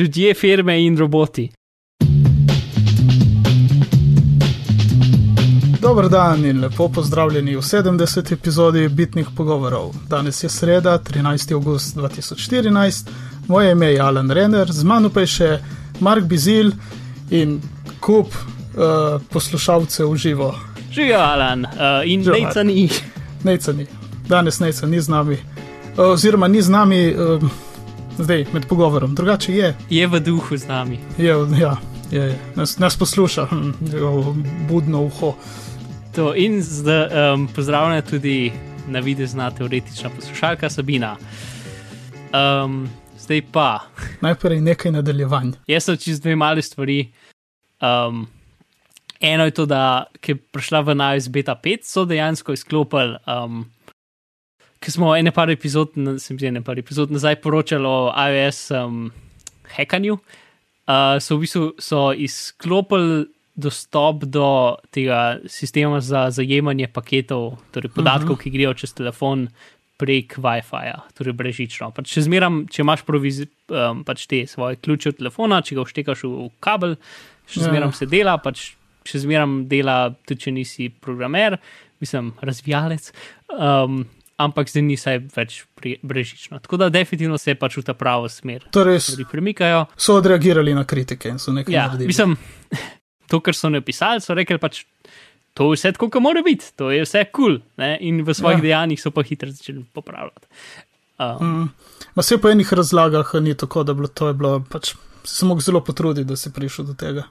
ljudje, firme in roboti. Dobro dan in lepo pozdravljeni v 70. epizodi Bitnih pogovorov. Danes je sreda, 13. august 2014, moje ime je Alan Renner, z mano pa je še Mark Bizil in kup uh, poslušalcev v živo. Živijo, Alan, uh, in Živijo, Nejca ni. Nejca ni, danes Nejca ni z nami, uh, oziroma ni z nami uh, zdaj med pogovorom, drugače je. Je v duhu z nami. Je, ja, je, je. Nas, nas posluša, hm, njegovo budno uho. To in zdaj um, pozdravljena tudi na videzna teoretična poslušalka Sabina. Um, zdaj pa, Najprej nekaj nadaljevanj. jaz sem čez dve mali stvari. Um, eno je to, da je prišla v iOS beta 5, so dejansko izklopili. Um, Ker smo ene par epizod, na- se mi zdi, ene par epizod nazaj poročali o iOS um, hackanju, uh, so v bistvu so izklopili dostop do tega sistema za zajemanje paketov, torej podatkov, uh -huh. ki grejo čez telefon prek WiFi-ja, torej brežično. Pač če, zmeram, če imaš proviz, um, pač te svoje ključe od telefona, če ga vštekaš v, v kabel, še Ja. zmeram se dela, pač še zmeram dela, tudi če nisi programer, mislim, razvijalec. Um, Ampak zdaj ni vsaj več brežično. Tako da definitivno se je pač v ta pravo smer. Torej, Stvari premikajo. so odreagirali na kritike in so nekaj Ja, naredili. mislim, to, kar so napisali, so rekli pač, to je vse tako, kot mora biti, to je vse kul. Cool, in v svojih Ja. ja. dejanjih so pa hitro začeli popravljati. Um, Mm. Ma se po enih razlagah ni tako, da bilo, to je bilo pač. Se mogel zelo potruditi, da si prišel do tega.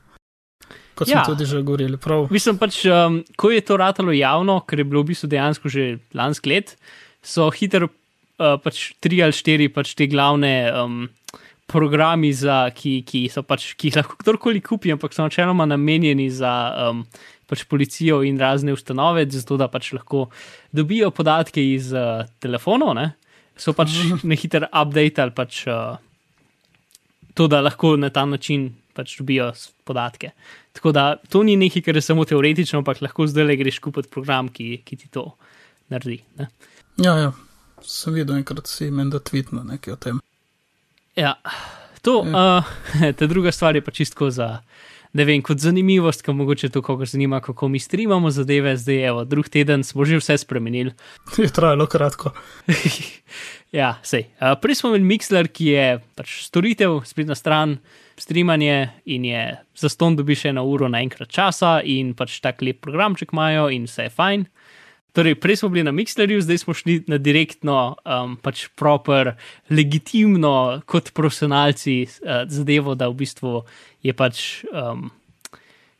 Kot smo Ja. tudi že govorili. Prav. Mislim pač, um, ko je to ratalo javno, ker je bilo v bistvu dejansko že lansko let, so hitro uh, pač tri ali štiri pač te glavne um, programi, za, ki, ki, so pač, ki jih lahko kdorkoli kupi, ampak so načeloma namenjeni za um, pač policijo in razne ustanove, zato da pač lahko dobijo podatke iz uh, telefonov, ne? so pač na hiter update ali pač uh, to, da lahko na ta način pač dobijo podatke. Tako da to ni nekaj, kar je samo teoretično, ampak lahko zdaj le greš kupiti program, ki, ki ti to naredi. Ne? Ja, ja. Sem videl enkrat si menda tweetno nekaj o tem. Ja, to, uh, ta druga stvar je pa čisto za, ne vem, kot zanimivost, ki mogoče to koga zanima, kako mi streamamo zadeve, zdaj evo, drug teden smo že vse spremenili. Je trajalo kratko. ja, sej. Uh, prej smo imeli Mixler, ki je pač storitev, spletna stran, streamanje in je za ston dobiš eno uro naenkrat časa in pač tak lep programček imajo in vse je fajn. Torej, prej smo bili na Mixlerju, zdaj smo šli na direktno, um, pač proper, legitimno, kot profesionalci, uh, zadevo, da v bistvu je pač, um,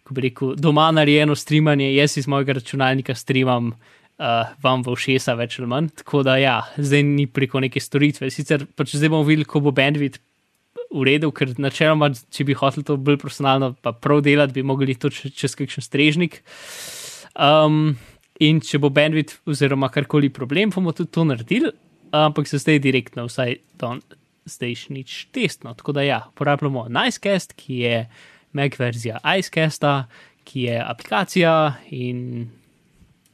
ko bi rekel, doma narejeno streamanje, jaz iz mojega računalnika streamam uh, vam v všesa, več ali manj. Tako da, ja, zdaj ni preko neke storitve. Sicer pač zdaj bomo videli, ko bo bandwidth v redu, ker načeloma, če bi hotel to bolj profesionalno, pa prav delati, bi mogli to čez, čez kakšen strežnik. Um, in če bo bandwidth oziroma karkoli problem, bomo tudi to naredili, ampak se zdaj direktno, vsaj zdaj še nič testno. Tako da ja, uporabljamo Nicecast, ki je Mac verzija Icecasta, ki je aplikacija in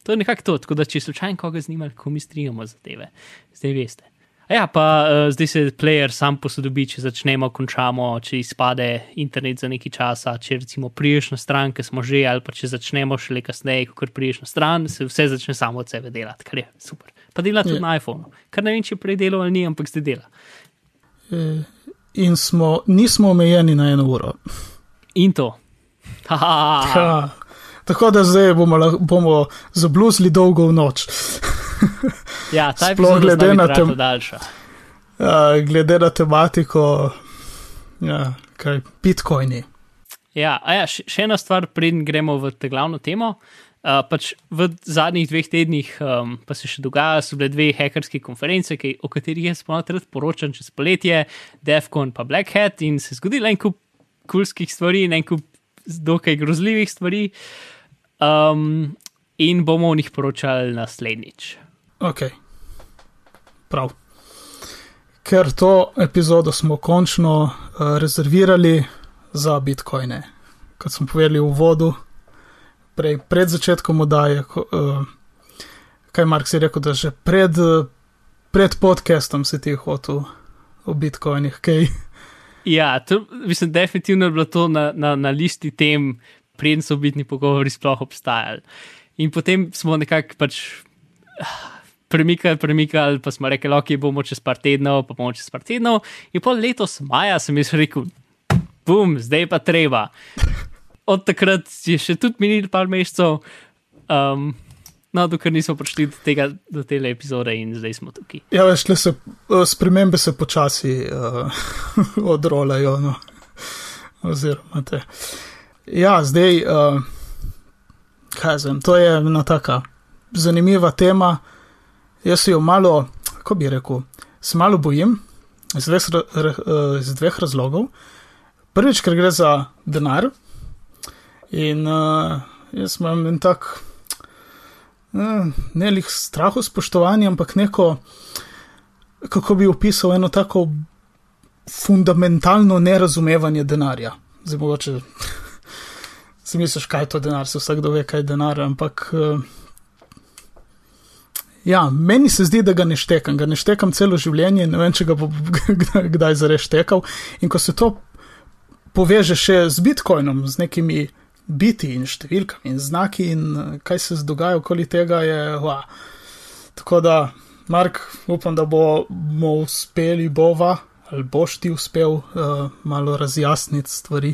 to je nekako to. Tako da če slučajno koga zanima, kako mi strinjamo zadeve, zdaj veste. Ja, pa uh, zdaj se player sam posodobi, če začnemo, končamo, če izpade internet za nekaj časa, če recimo priješ na stran, ki smo že, ali pa če začnemo šele kasneje, ko priješ na stran, se vse začne samo od sebe delati, kar je super. Pa dela tudi Je. na iPhonu, kar ne vem, če prej delal ali ni, ampak zdaj dela. E, in smo, nismo omejeni na eno uro. In to. Haha, Ha. Tako da zdaj bomo, bomo zabluzili dolgo v noč. ja, ta Sploh epizoda glede na tem- daljša. Ja, glede na tematiko, ja, kaj bitcoini. Ja, a ja, še, ena stvar, preden gremo v te glavno temo. Uh, pač v zadnjih dveh tednih um, pa se še dogaja, so bile dve hekerske konference, ki, o katerih jaz ponovno poročam čez poletje, Defcon pa Black Hat in se je zgodilo en kup kulskih stvari en kup dokaj grozljivih stvari. Um, in bomo o njih poročali naslednjič. Ok, prav. Ker to epizodo smo končno uh, rezervirali za bitcoine, kot smo povedali v uvodu, prej, pred začetkom oddaje, ko, uh, kaj Mark si rekel, da že pred, uh, pred podcastom si ti hotel o bitcoinih, kaj. Ja, to, mislim, definitivno je bilo to na, na, na listi tem, preden so bitni pogovori sploh obstajali. In potem smo nekako pač premikali, premikali, pa smo rekli, ok, bomo čez par tednov, pa bomo čez par tednov. In pol letos maja sem jaz rekel, bum, zdaj pa treba. Od takrat je še tudi minilo par mesecev. Um, No, dokler nismo prišli do, tega, do te epizode in zdaj smo tukaj. Ja, veš, le se spremembe se počasi uh, odrolajo. No. Oziroma, te. Ja, zdaj, uh, kaj zvem, to je ena taka zanimiva tema. Jaz jo malo, kako bi rekel, se malo bojim iz dveh, iz dveh razlogov. Prvič, ker gre za denar in uh, jaz imam en tak. Eh, ne le strahu spoštovanja, ampak neko, kako bi opisal eno tako fundamentalno nerazumevanje denarja. Zdaj, mogoče si misliš, kaj je to denar, se vsakdo ve, kaj je denar, ampak. Uh, Ja, meni se zdi, da ga ne štekam, ga ne štekam celo življenje, ne vem, če ga bo kdaj, kdaj zares štekal. In ko se to poveže še z Bitcoinom, z nekimi biti in številkami in znaki in eh, kaj se dogaja okoli tega. Je, wow. Tako da, Mark, upam, da bomo uspeli, bova ali boš ti uspel uh, malo razjasniti stvari.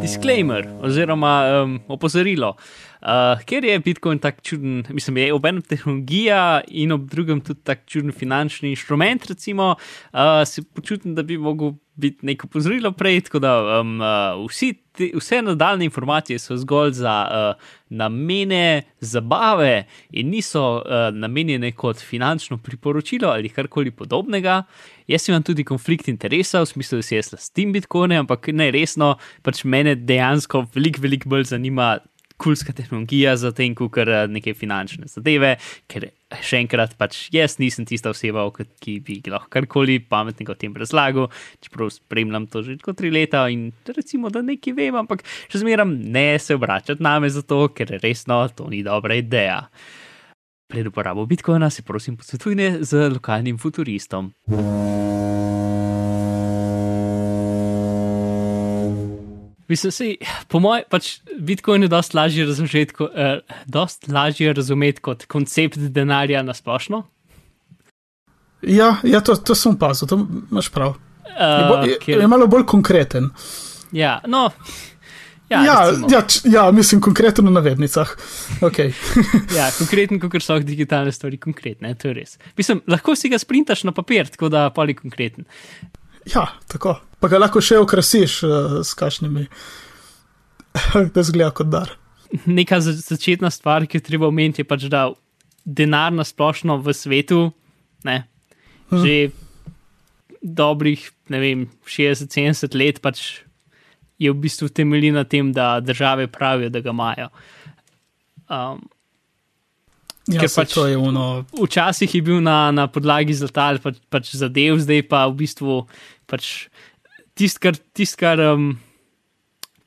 Disclaimer oziroma um, opozorilo. Uh, ker je Bitcoin tako čuden, mislim, je ob enem tehnologija in ob drugem tudi tako čuden finančni inštrument, recimo, uh, se počutim, da bi lahko biti neko pozorilo prej, tako da um, uh, vsi te, vse nadaljne informacije so zgolj za uh, namene zabave in niso uh, namenjene kot finančno priporočilo ali karkoli podobnega. Jaz imam tudi konflikt interesov, v smislu, da se jaz lastim Bitcoin, ampak ne resno, pač mene dejansko veliko, veliko bolj zanima kulska tehnologija za tem, kot eh, neke finančne zadeve, ker še enkrat, pač jaz nisem tista oseba, ki bi lahko karkoli pametnega o tem razlagal, čeprav spremljam to že kot tri leta in recimo, da nekaj vem, ampak še zmeram ne se obračati name za to, ker resno to ni dobra ideja. Pred uporabo Bitcoina se prosim posvetujte z lokalnim futuristom. Mislim, si, po mojem, pač Bitcoin je dosti lažje razumeti, ko, eh, dost lažje razumeti kot koncept denarja na splošno. Ja, ja to, to sem opazil, to imaš prav. Je, bo, je, uh, je malo bolj konkreten. Ja, no. Ja, ja, ja, ja, mislim, konkretno na navednicah. Okay. ja, konkreten, kot so digitalne stvari, konkretne, to je res. Mislim, lahko si ga sprintaš na papir, tako da poli konkreten. Ja, tako pa ga lahko še okrasiš uh, s kašnimi, da zgleda kot dar. Neka začetna stvar, ki jo treba omeniti, je pač, da denar na splošno v svetu, ne, hm. že dobrih, ne vem, 60-70 let, pač je v bistvu temelji na tem, da države pravijo, da ga imajo. Um, Ja, pač, je uno... Včasih je bil na, na podlagi zlata ali pač, pač zadev, zdaj pa v bistvu pač tisto, kar, tist, kar, um,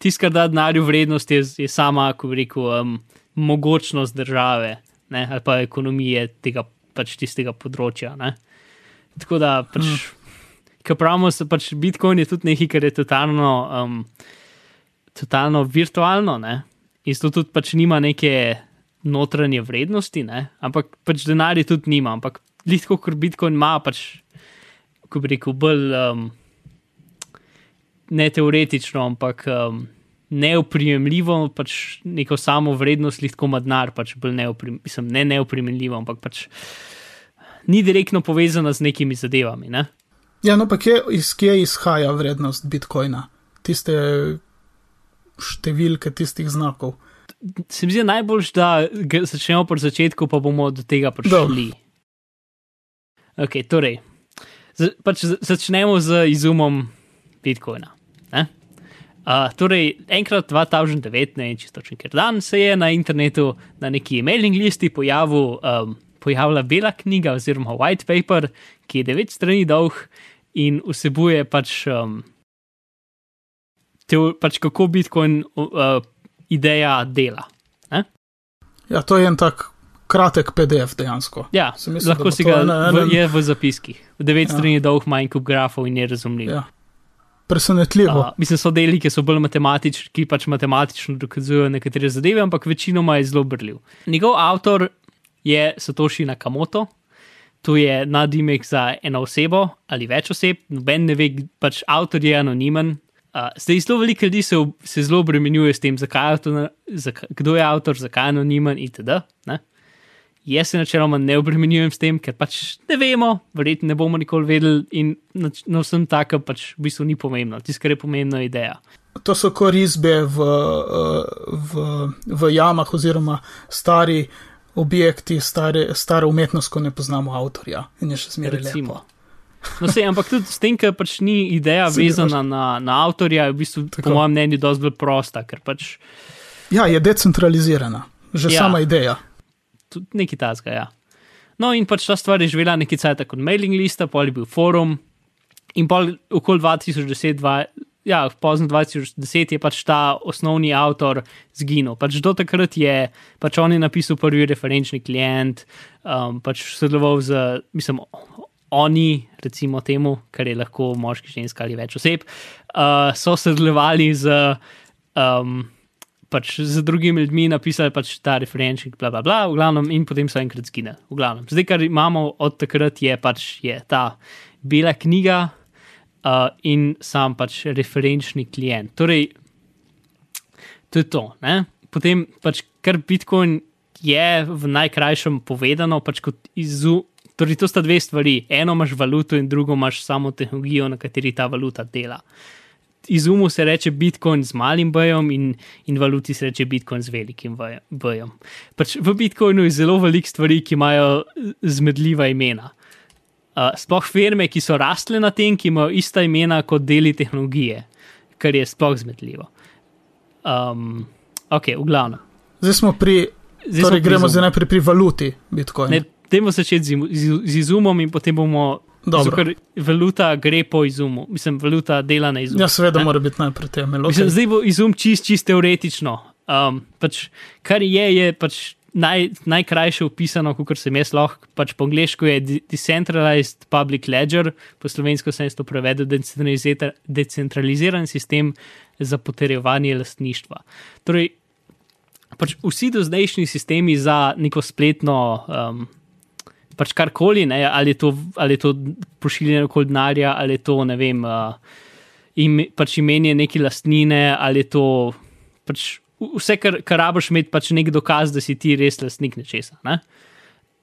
tist, kar da denarju vrednost, je, je sama, kako bi rekel, um, mogočnost države ne, ali pa ekonomije tega pač tistega področja. Ne. Tako da, pač, mm. kar pravimo, se pač Bitcoin je tudi nekaj, kar je totalno, um, totalno virtualno ne. in zato tudi pač nima neke notranje vrednosti, ne. ampak pač denar je tudi nima, ampak lahko kot Bitcoin ima pač, kako bi rekel, bolj. Um, ne teoretično, ampak um, neoprijemljivo, pač neko samo vrednost, lahko madnar, pač bolj neoprijemljivo, ne neoprijemljivo, ampak pač ni direktno povezana z nekimi zadevami. Ne? Ja, no pa kje, iz kje izhaja vrednost bitcoina, tiste številke tistih znakov. Se mi zdi najbolj, da začnemo pri začetku, pa bomo do tega prišli. Ok, torej, pač začnemo z izumom Bitcoina. Uh, torej, enkrat 2009, ne če točno ker dan, se je na internetu na neki mailing listi pojavil, um, pojavila bela knjiga oziroma white paper, ki je devet strani dolg in vsebuje pač, um, te, pač kako Bitcoin uh, ideja dela. Ne? Ja, to je en tak kratek PDF dejansko. Ja, mislim, lahko si ga, ne, ne, ne. je v zapiskih, devet Ja. strani dolg, manj kup grafov in je razumljiv. Ja. Presenetljivo. Uh, mislim, so deli, ki so bolj matematični, ki pač matematično dokazujejo nekatere zadeve, ampak večinoma je zelo brljiv. Njegov avtor je Satoshi Nakamoto, to je nadimek za eno osebo ali več oseb, noben ne ve, pač avtor je anonimen. Uh, zdaj, zelo veliko ljudi se, se zelo obremenjuje s tem, zakaj je avtor, zakaj, kdo je avtor, zakaj je anonimen itd. Ne? Jaz se načeloma ne obremenjujem s tem, ker pač ne vemo, verjetno ne bomo nikoli vedeli, in na, na vsem takem pač v bistvu ni pomembno. Tisto, kar je pomembno, je ideja. To so korizbe v, eh, v, v jamah, oziroma stari objekti, stare, stara umetnost, ko ne poznamo avtorja. In je še zmeraj lepo. No, sej, ampak tudi s tem, ker pač ni ideja Saj, vezana na, na avtorja, je v bistvu, Tako. po mojem mnenju, dosti bolj prosta, ker pač Ja, je decentralizirana, že ja. sama ideja. Tudi nekaj tasga. Ja. No, in pač ta stvar je živela nekaj cajt kot mailing lista, pol je bil forum, in pol okoli 2010, dva, ja, pozno 2010 je pač ta osnovni avtor zginil. Pač do takrat je pač on je napisal prvi referenčni klient, um, pač sodeloval z, mislim, oni, recimo temu, kar je lahko moški, ženska ali več oseb, uh, so sodelovali z. Um, pač z drugimi ljudmi napisali pač ta referenčnik, bla, bla, bla, v glavnem, in potem so enkrat zginili. V glavnem. Zdaj, kar imamo od takrat, je pač je ta bela knjiga uh, in sam pač referenčni klient. Torej, to je to. Ne? Potem pač kar Bitcoin je v najkrajšem povedano, pač kot izu. Torej, to sta dve stvari. Eno imaš valuto, in drugo imaš samo tehnologijo, na kateri ta valuta dela izumu se reče Bitcoin z malim bojom, in, in valuti se reče Bitcoin z velikim bojom. Pač v Bitcoinu je zelo veliko stvari, ki imajo zmedljiva imena. Uh, sploh firme, ki so rastle na tem, ki imajo ista imena kot deli tehnologije, kar je sploh zmedljivo. Um, ok, v glavnem. Zdaj smo pri, Zdaj torej smo pri gremo zdaj najprej pri valuti Bitcoin. Ne, Dajmo začeti z, z, z izumom, in potem bomo. Dobro. Zato, ker valuta gre po izumu, mislim, valuta dela na izumu. Ja, seveda ne. mora biti najprej temelj. Mislim, Okay. zdaj bo izum čist, čist teoretično. Um, pač, kar je, je pač naj, najkrajše opisano, kot sem jaz lahko. Pač po angliško je de- Decentralized Public Ledger, po slovensko sem to prevedel, decentraliziran- sistem za potrjevanje lastništva. Torej, pač vsi do zdajšnji sistemi za neko spletno. Um, pač karkoli, ne, ali je to, ali je to pošiljanje okoli denarja, ali je to, ne vem, uh, ime, pač imenje neke lastnine, ali je to pač vse, kar, kar rabiš imeti, pač nek dokaz, da si ti res lastnik nečesa. Ne?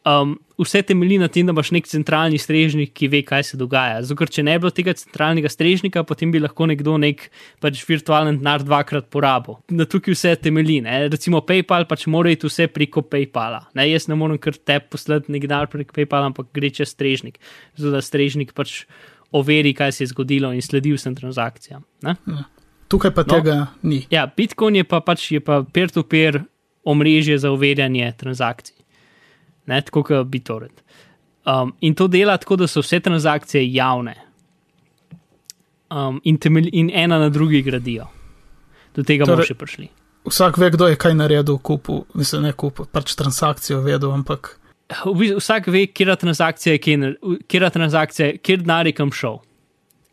Um, vse temelji na tem, da imaš nek centralni strežnik, ki ve, kaj se dogaja. Zato, ker če ne bi bilo tega centralnega strežnika, potem bi lahko nekdo nek pač virtualen denar dvakrat porabil. Na tukaj vse temelji. Ne? Recimo PayPal pač mora iti vse preko PayPala. Ne? Jaz ne morem kar te poslati nek denar preko PayPala, ampak gre čez strežnik. Zato da strežnik pač overi, kaj se je zgodilo in sledi vsem transakcijam. Ne? Tukaj pa No. tega ni. Ja, Bitcoin je pa pač je pa peer-to-peer omrežje za overjanje transakcij, ne tako kot BitTorrent. Um, in to dela tako, da so vse transakcije javne um, in, temelj, in ena na drugi gradijo. Do tega bomo Torej- še prišli. Vsak ve, kdo je kaj naredil, kupu, mislim, ne kupu, pač transakcijo vedel, ampak Vsak ve, kje transakcija je, kje transakcija, kje denar je kam šel.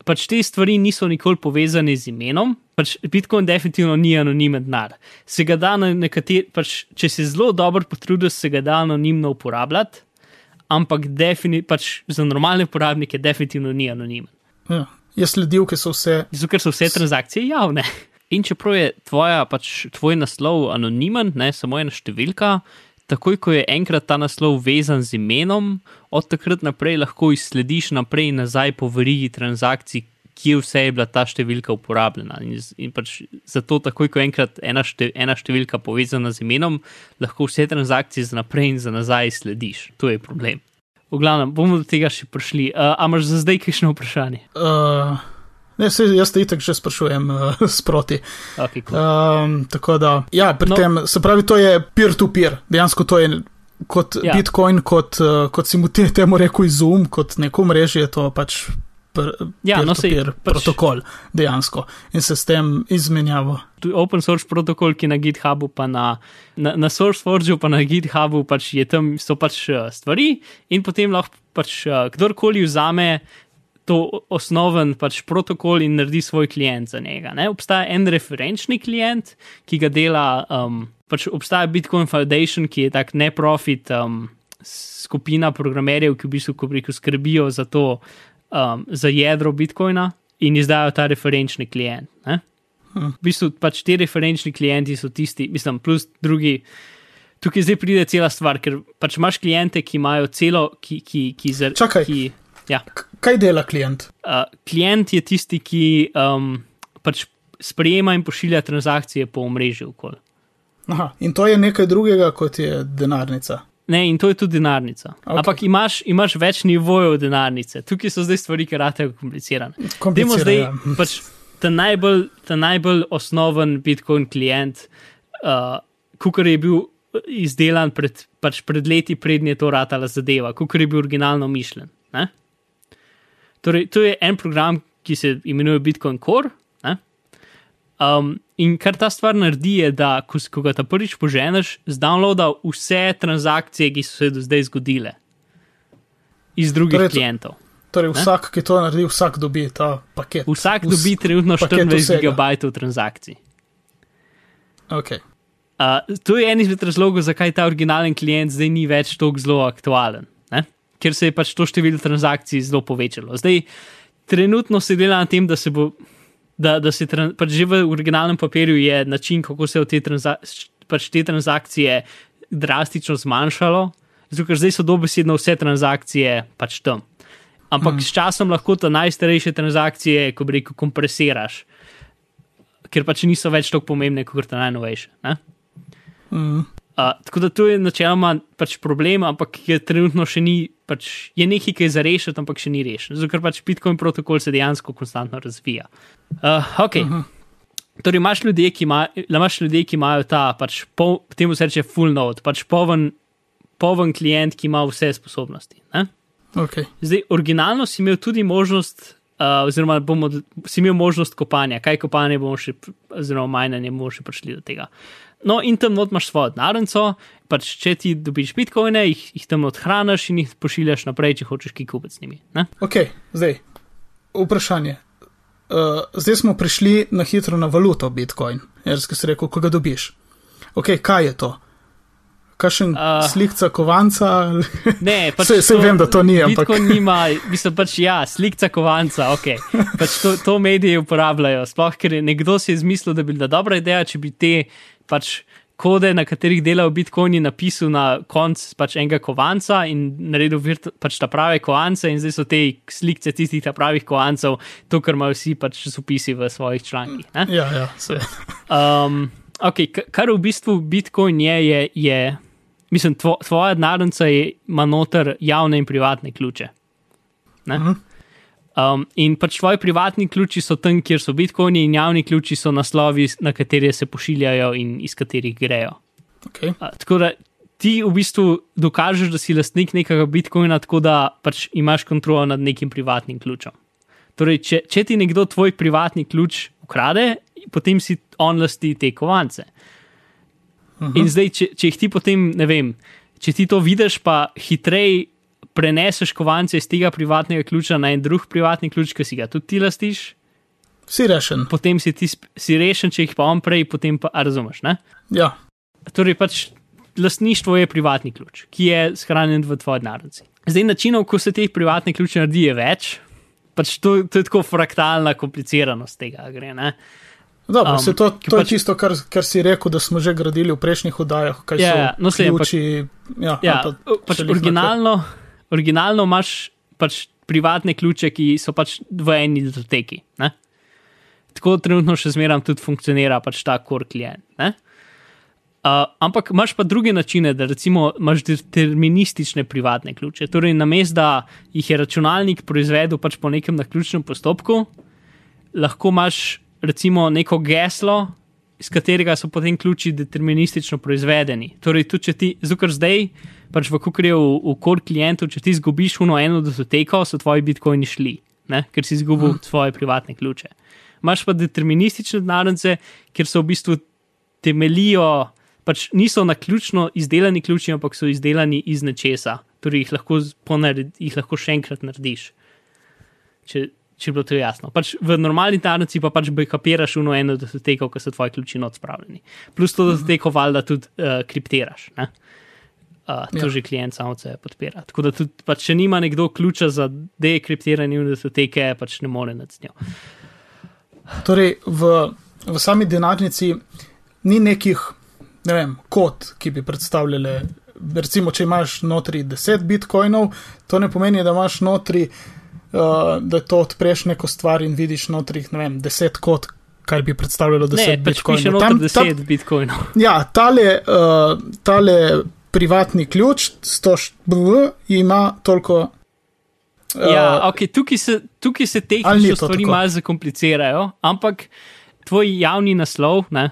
Pač te stvari niso nikoli povezane z imenom, pač Bitcoin definitivno ni anonimen denar. Se ga da na nekater, pač, če se zelo dobro potrudiš, se ga da anonimno uporabljati, ampak defini, pač za normalne uporabnike definitivno ni anonimen. ja, je sledil, ki so vse. Zato, ker so vse transakcije javne. In čeprav je tvoja, pač, tvoj naslov anonimen, ne samo ena številka, takoj ko je enkrat ta naslov vezan z imenom, od takrat naprej lahko izslediš naprej in nazaj po verigi transakcij, kje vse je bila ta številka uporabljena. In, in pač zato, takoj ko je enkrat ena, šte, ena številka povezana z imenom, lahko vse transakcije za naprej in za nazaj slediš. To je problem. V glavnem, bomo do tega še prišli. Uh, a imaš za zdaj kakšno vprašanje? Uh, ne, se, jaz te itak že sprašujem uh, sproti. Okay, cool. Um, tako da, ja, pri No. tem, se pravi, to je peer-to-peer, dejansko to je kot Ja. Bitcoin, kot, uh, kot si mu te, temu rekel izum, kot neko mrežje, je to pač pr, Ja, no, sej, pač- protokol dejansko in se s tem izmenjavo. Tu open source protokol, ki na GitHubu, pa na, na, na SourceForgeu, pa na GitHubu, pač je tam so pač eh, stvari, in potem lahko pač kdorkoli vzame to osnoven pač protokol in naredi svoj klient za njega. Ne? Obstaja en referenčni klient, ki ga dela, um, pač obstaja Bitcoin Foundation, ki je tak neprofit um, skupina programerjev, ki v bistvu rekel, skrbijo za to, um, za jedro Bitcoina in izdajo ta referenčni klient. Ne? V bistvu pač ti referenčni klienti so tisti, mislim, plus drugi. Tukaj zdaj pride cela stvar, ker pač imaš klijente, ki imajo celo, ki. ki, ki, zar, Čakaj. ki ja. Kaj dela klient? uh, klient je tisti, ki um, pač sprejema in pošilja transakcije po omrežju. Okol. Aha, in to je nekaj drugega, kot je denarnica. Ne, in to je tudi denarnica. Ok. Okay. Ampak imaš, imaš več nivojev denarnice. Tukaj so zdaj stvari, ki rade komplicirane. Komplicirano, zdaj ja. pač ta najbolj, ta najbolj osnoven Bitcoin klient, uh, kukar je bil izdelan pred, pač pred leti, prednje to ratala zadeva, kukar je bil originalno mišljen. Ne? Torej, to je en program, ki se imenuje Bitcoin Core. Ne? Um, in kar ta stvar naredi, je, da ko, ko ga ta prvič poženeš, zdownloada vse transakcije, ki so se do zdaj zgodile iz drugih Torej to- klientov. Torej, vsak, ki to naredi, vsak dobi ta paket. Vsak Vs- dobi trenutno paket 24 vsega. gigabajtov transakcij. Okay. Uh, to je en izmed razlogov, zakaj ta originalen klient zdaj ni več tako zelo aktualen, ne? Ker se je pač to število transakcij zelo povečalo. Zdaj, trenutno se dela na tem, da se bo, da, da se pač že v originalnem papirju je način, kako se je te, transa, pač te transakcije drastično zmanjšalo, zato ker zdaj so dobesedno vse transakcije pač tam. Ampak mm. s časom lahko ta najstarejše transakcije, ko bi rekel, kompresiraš, ker pač niso več tako pomembne, kot ta najnovejše. Ne? Mm. Uh, tako da to je načeloma pač problem, ampak je trenutno še ni, pač je nekaj, ki je za rešiti, ampak še ni rešen. Zato ker pač Bitcoin protokol se dejansko konstantno razvija. Uh, ok. Uh -huh. Torej, imaš ljudi, ki, ima, imaš ljudi, ki imajo ta, pač, pol, temu se reče full node, pač poven, poven klient, ki ima vse sposobnosti. Ne? Okay. Zdaj, originalno si imel tudi možnost, uh, oziroma bomo, si imel možnost kopanja, kaj kopanje bomo še, oziroma majnanje bomo še prišli do tega. No, in tam not imaš svojo denarnico, pač če ti dobiš bitcoine, jih, jih tam odhraniš in jih pošiljaš naprej, če hočeš kaj kupiti z njimi. Ne? ok, zdaj vprašanje. Uh, zdaj smo prišli na hitro na valuto Bitcoin, jaz ki si rekel, ko ga dobiš. Ok, kaj je to? Kakšen uh, Uh, slikca kovanca? Ne, pač Saj- saj vem, da to ni, ampak- Bitcoin nima, mislim pač ja, slikca kovanca, ok. Pač to, to mediji uporabljajo, sploh ker je nekdo si je izmislil, da bi bila dobra ideja, če bi te pač kode, na katerih delajo Bitcoini, napisal na konc pač enega kovanca in naredil virt, pač ta prave kovance in zdaj so te slikce tistih ta pravih kovancev, to, kar imajo vsi pač časopisi v svojih člankih. Ne? ja, ja, se. Um, okay, kar v bistvu Bitcoin je, je, je mislim, tvo, tvoja denarnica ima noter javne in privatne ključe. Ne? Mhm. Um, in pač tvoji privatni ključi so tam, kjer so bitcoini, in javni ključi so naslovi, na katere se pošiljajo in iz katerih grejo. Okay. A, tako da ti v bistvu dokažeš, da si lastnik nekega bitcoina, tako da pač imaš kontrolo nad nekim privatnim ključem. Torej, če, če ti nekdo tvoj privatni ključ ukrade, potem si on lasti te kovance. Uh -huh. In zdaj, če, če jih ti potem, ne vem, če ti to vidiš, pa hitreje preneseš kovance iz tega privatnega ključa na en drug privatni ključ, ki si ga tudi ti lastiš, Si rešen. potem si ti si rešen, če jih pa on prej, potem pa razumeš. Ne? Ja, Torej, pač lastništvo je privatni ključ, ki je shranjen v tvoji denarnici. Zdaj, načinov, ko se teh privatnih ključev naredi, je več. Pač to, to je tako fraktalna kompliciranost tega. Gre, ne? dobro, Um, um, to, to je pač- čisto, kar, kar si rekel, da smo že gradili v prejšnjih oddajah, kaj Ja, so ja, no, ampak- ključi. Ja, Ja, ali pač še lih originalno, imaš pač privatne ključe, ki so pač v eni datoteki. Ne? Tako trenutno še zmeraj tudi funkcionira pač ta core klient. ne. Uh, ampak imaš pa druge načine, da recimo imaš deterministične privatne ključe. Torej, namesto da jih je računalnik proizvedel pač po nekem naključnem postopku, lahko imaš recimo neko geslo, iz katerega so potem ključi deterministično proizvedeni. Torej, tudi če ti, zukor zdaj, pač v kukrju v, v core klientu, če ti izgubiš uno eno datoteko, so tvoji bitcoini šli, ne? ker si izgubil hmm. svoje privatne ključe. Imaš pa deterministične denarnice, kjer so v bistvu temeljijo, pač niso na ključno izdelani ključi, ampak so izdelani iz nečesa. torej jih lahko, ponared, jih lahko še enkrat narediš. Če, če je bilo to jasno. Pač v normalni tarnici pa pač backupiraš v eno datoteko, ker so tvoji ključi odspravljeni. Plus to datoteko valjda tudi uh, kriptiraš. Ne? Uh, to ja. že klient samo se podpira. Tako da tudi, pač, če nima nekdo ključa za dekriptiranje datoteke, pač ne more nad njo. Torej, v, v sami denarnici ni nekih, ne vem, kod, ki bi predstavljali. Recimo, če imaš notri 10 bitcoinov, to ne pomeni, da imaš notri uh, da to odpreš neko stvar in vidiš notri, ne vem, deset kod, kar bi predstavljalo deset pač bitcoinov. Tam piše deset ta, bitcoinov. Ja, tale, uh, tale privatni ključ, 100 BL, ima toliko. Uh, ja, ok, tukaj se, tukaj se tehnične stvari malo zakomplicirajo, ampak tvoj javni naslov, ne?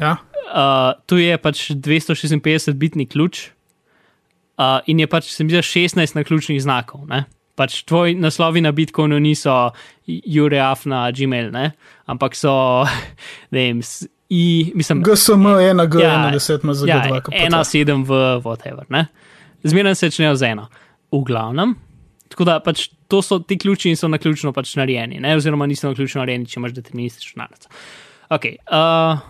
Ja. Uh, tu je pač 256-bitni ključ uh, in je pač, se mi zdi, 16 na ključnih znakov. Ne? Pač tvoj naslovi na Bitcoinu niso Jureaf na Gmail, ne? ampak so, ne vem, i, mislim. GSM, ena G, ja, ena deset, ima za ja, ena sedem v whatever, ne? Zmerno se začnejo z eno. V glavnem. Tako da pač to so ti ključi in so na ključno pač narejeni, ne? oziroma niso na ključno narejeni, če imaš deterministično narav. Ok. Uh,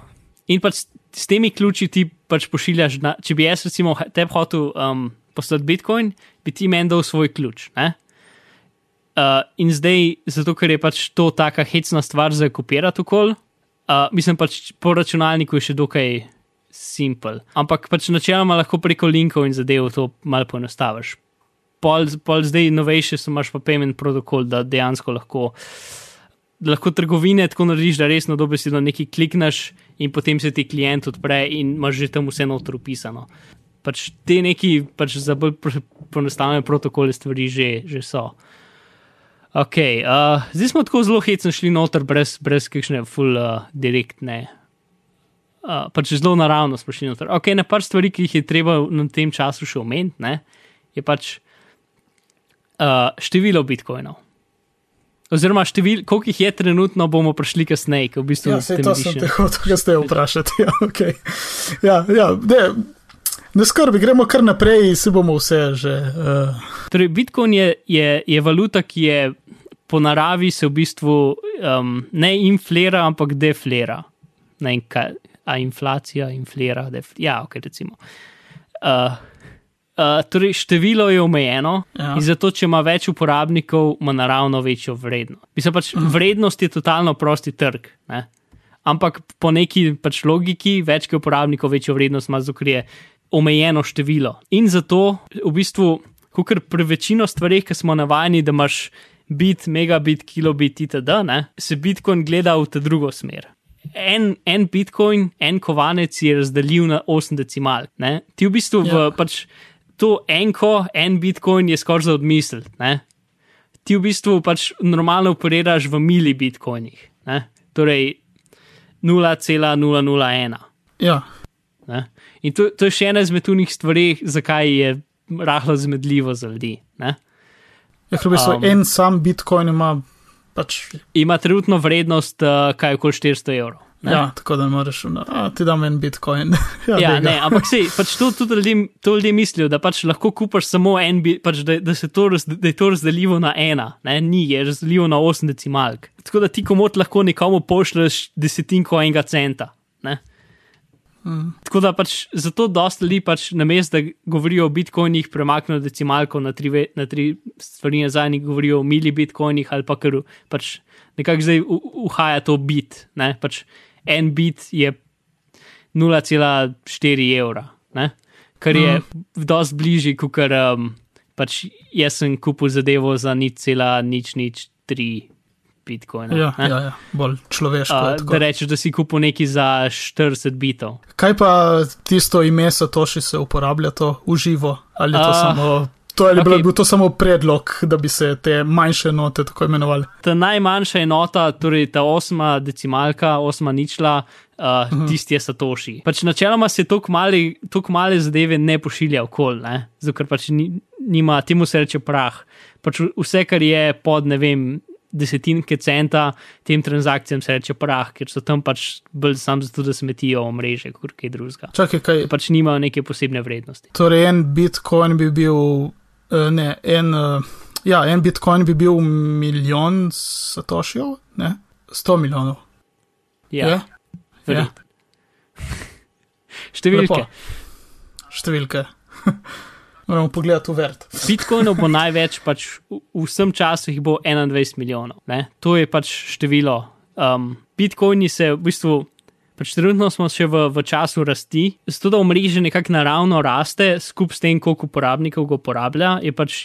in pač s temi ključi ti pač pošiljaš, na, če bi jaz recimo te hotel um, poslati Bitcoin, bi ti meni dal svoj ključ, ne? Uh, in zdaj, zato ker je pač to taka hecna stvar za kopirati okol, uh, mislim pač po računalniku je še dokaj simpel. Ampak pač načeloma lahko preko linkov in zadev to malo poenostaviš. Pol, pol zdaj novejše so imaš pa payment protokol, da dejansko lahko, da lahko trgovine tako narediš, da resno dobesedno nekaj klikneš in potem se ti klient odpre in imaš že tam vse notro upisano. Pač te neki pač za bolj poenostavljene protokole stvari že, že so. Ok, uh, zdaj smo tako zelo hecno šli noter, brez, brez kakšne full uh, direktne. Uh, pač zelo naravno smo šli noter. Ok, na par stvari, ki jih je treba na tem času še omeniti, je pač uh, število bitcoinov. Oziroma, števil, koliko jih je trenutno, bomo prišli kasneje. V bistvu ja, se to sem te hotel, kaj ste vprašali. Ja, okay. ja, ja, ne skrbi, gremo kar naprej, se bomo vse že. Uh... Torej, Bitcoin je, je, je valuta, ki je po naravi se v bistvu um, ne inflira, ampak deflira. Ne vem, kaj, a inflacija, inflira, deflira. Ja, ok, recimo. Uh, Uh, torej, število je omejeno ja. in zato, če ima več uporabnikov, ima naravno večjo vrednost. Mislim pač, mm. vrednost je totalno prosti trg. Ne? Ampak po neki pač logiki, več uporabnikov, večjo vrednost ima, zato je omejeno število. In zato, v bistvu, kot pri večino stvareh, ki smo navajeni, da imaš bit, megabit, kilobit, itd., ne, se Bitcoin gleda v ta drugo smer. En, en Bitcoin, en kovanec je razdelil na 8 decimal. Ne. Ti v bistvu ja. v, pač, to enko, en Bitcoin je skoraj za odmisliti. Ti v bistvu pač normalno operiraš v mili Bitcoinih, ne. torej 0,001. Ja. In to, to je še ena izmed tunih stvari, zakaj je rahlo zmedljivo za ljudi. Ne? Ja, v bistvu um, en sam Bitcoin ima. Pač... Ima trenutno vrednost, uh, kaj okoli 400 evrov. Ne? Ja, tako da moraš, da ti dam en Bitcoin. ja, ja ne, ampak sej, pač to tudi ljudje, to ljudje mislijo, da pač lahko kupaš samo en, pač da, da, to raz, da je to razdeljivo na ena, ne? ni, je razdeljivo na 8 decimalk. Tako da ti komot lahko nekomu pošlješ desetinko enega centa. Mm. Tako da pač zato dosta ljudi pač na mestu, da govorijo o bitcoinih, premaknejo decimalko na tri, na tri stvari nazaj in govorijo o mili bitcoinih ali pa kar pač nekako zdaj uhaja to bit. Ne? Pač en bit je 0,4 evra, ne? kar je mm. dosti bližji, kot kar um, pač jaz sem kupil zadevo za nič cela nič nič tri Bitcoina. Ja, ja, ja, bolj človeško. Uh, da rečeš, da si kupil nekaj za 40 bitov. Kaj pa tisto ime Satoshi se uporablja to v živo? Ali to uh, samo. To je okay. bil to samo predlog, da bi se te manjše enote tako imenovali. Ta najmanjša enota, torej ta osma decimalka, osma ničla, uh, uh -huh. tisti je Satoshi. Pač načeloma se tako male zadeve ne pošilja okol, zato pač ni, nima, temu se reče prah. Pač vse, kar je pod, ne vem, desetinke centa tem transakcijam se reče prah, ker so tam pač bolj sam zato, da smetijo omrežje, kot kaj drugega. Čakaj, kaj? Pač nimajo neke posebne vrednosti. Torej, en bitcoin bi bil Uh, ne, en, uh, ja, en bitcoin bi bil milijon satošijev, ne, 100 milijonov. Ja, Je? verjetno. Številke. Lepo. Številke. Moramo pogledati v vert. Bitcoinov bo največ, pač v vsem času jih bo 21 milijonov. Ne? To je pač število. Um, Bitcoini se v bistvu, pač trenutno smo še v, v času rasti, zato da omrežje nekako naravno raste, skupaj s tem, koliko uporabnikov ga uporablja, je pač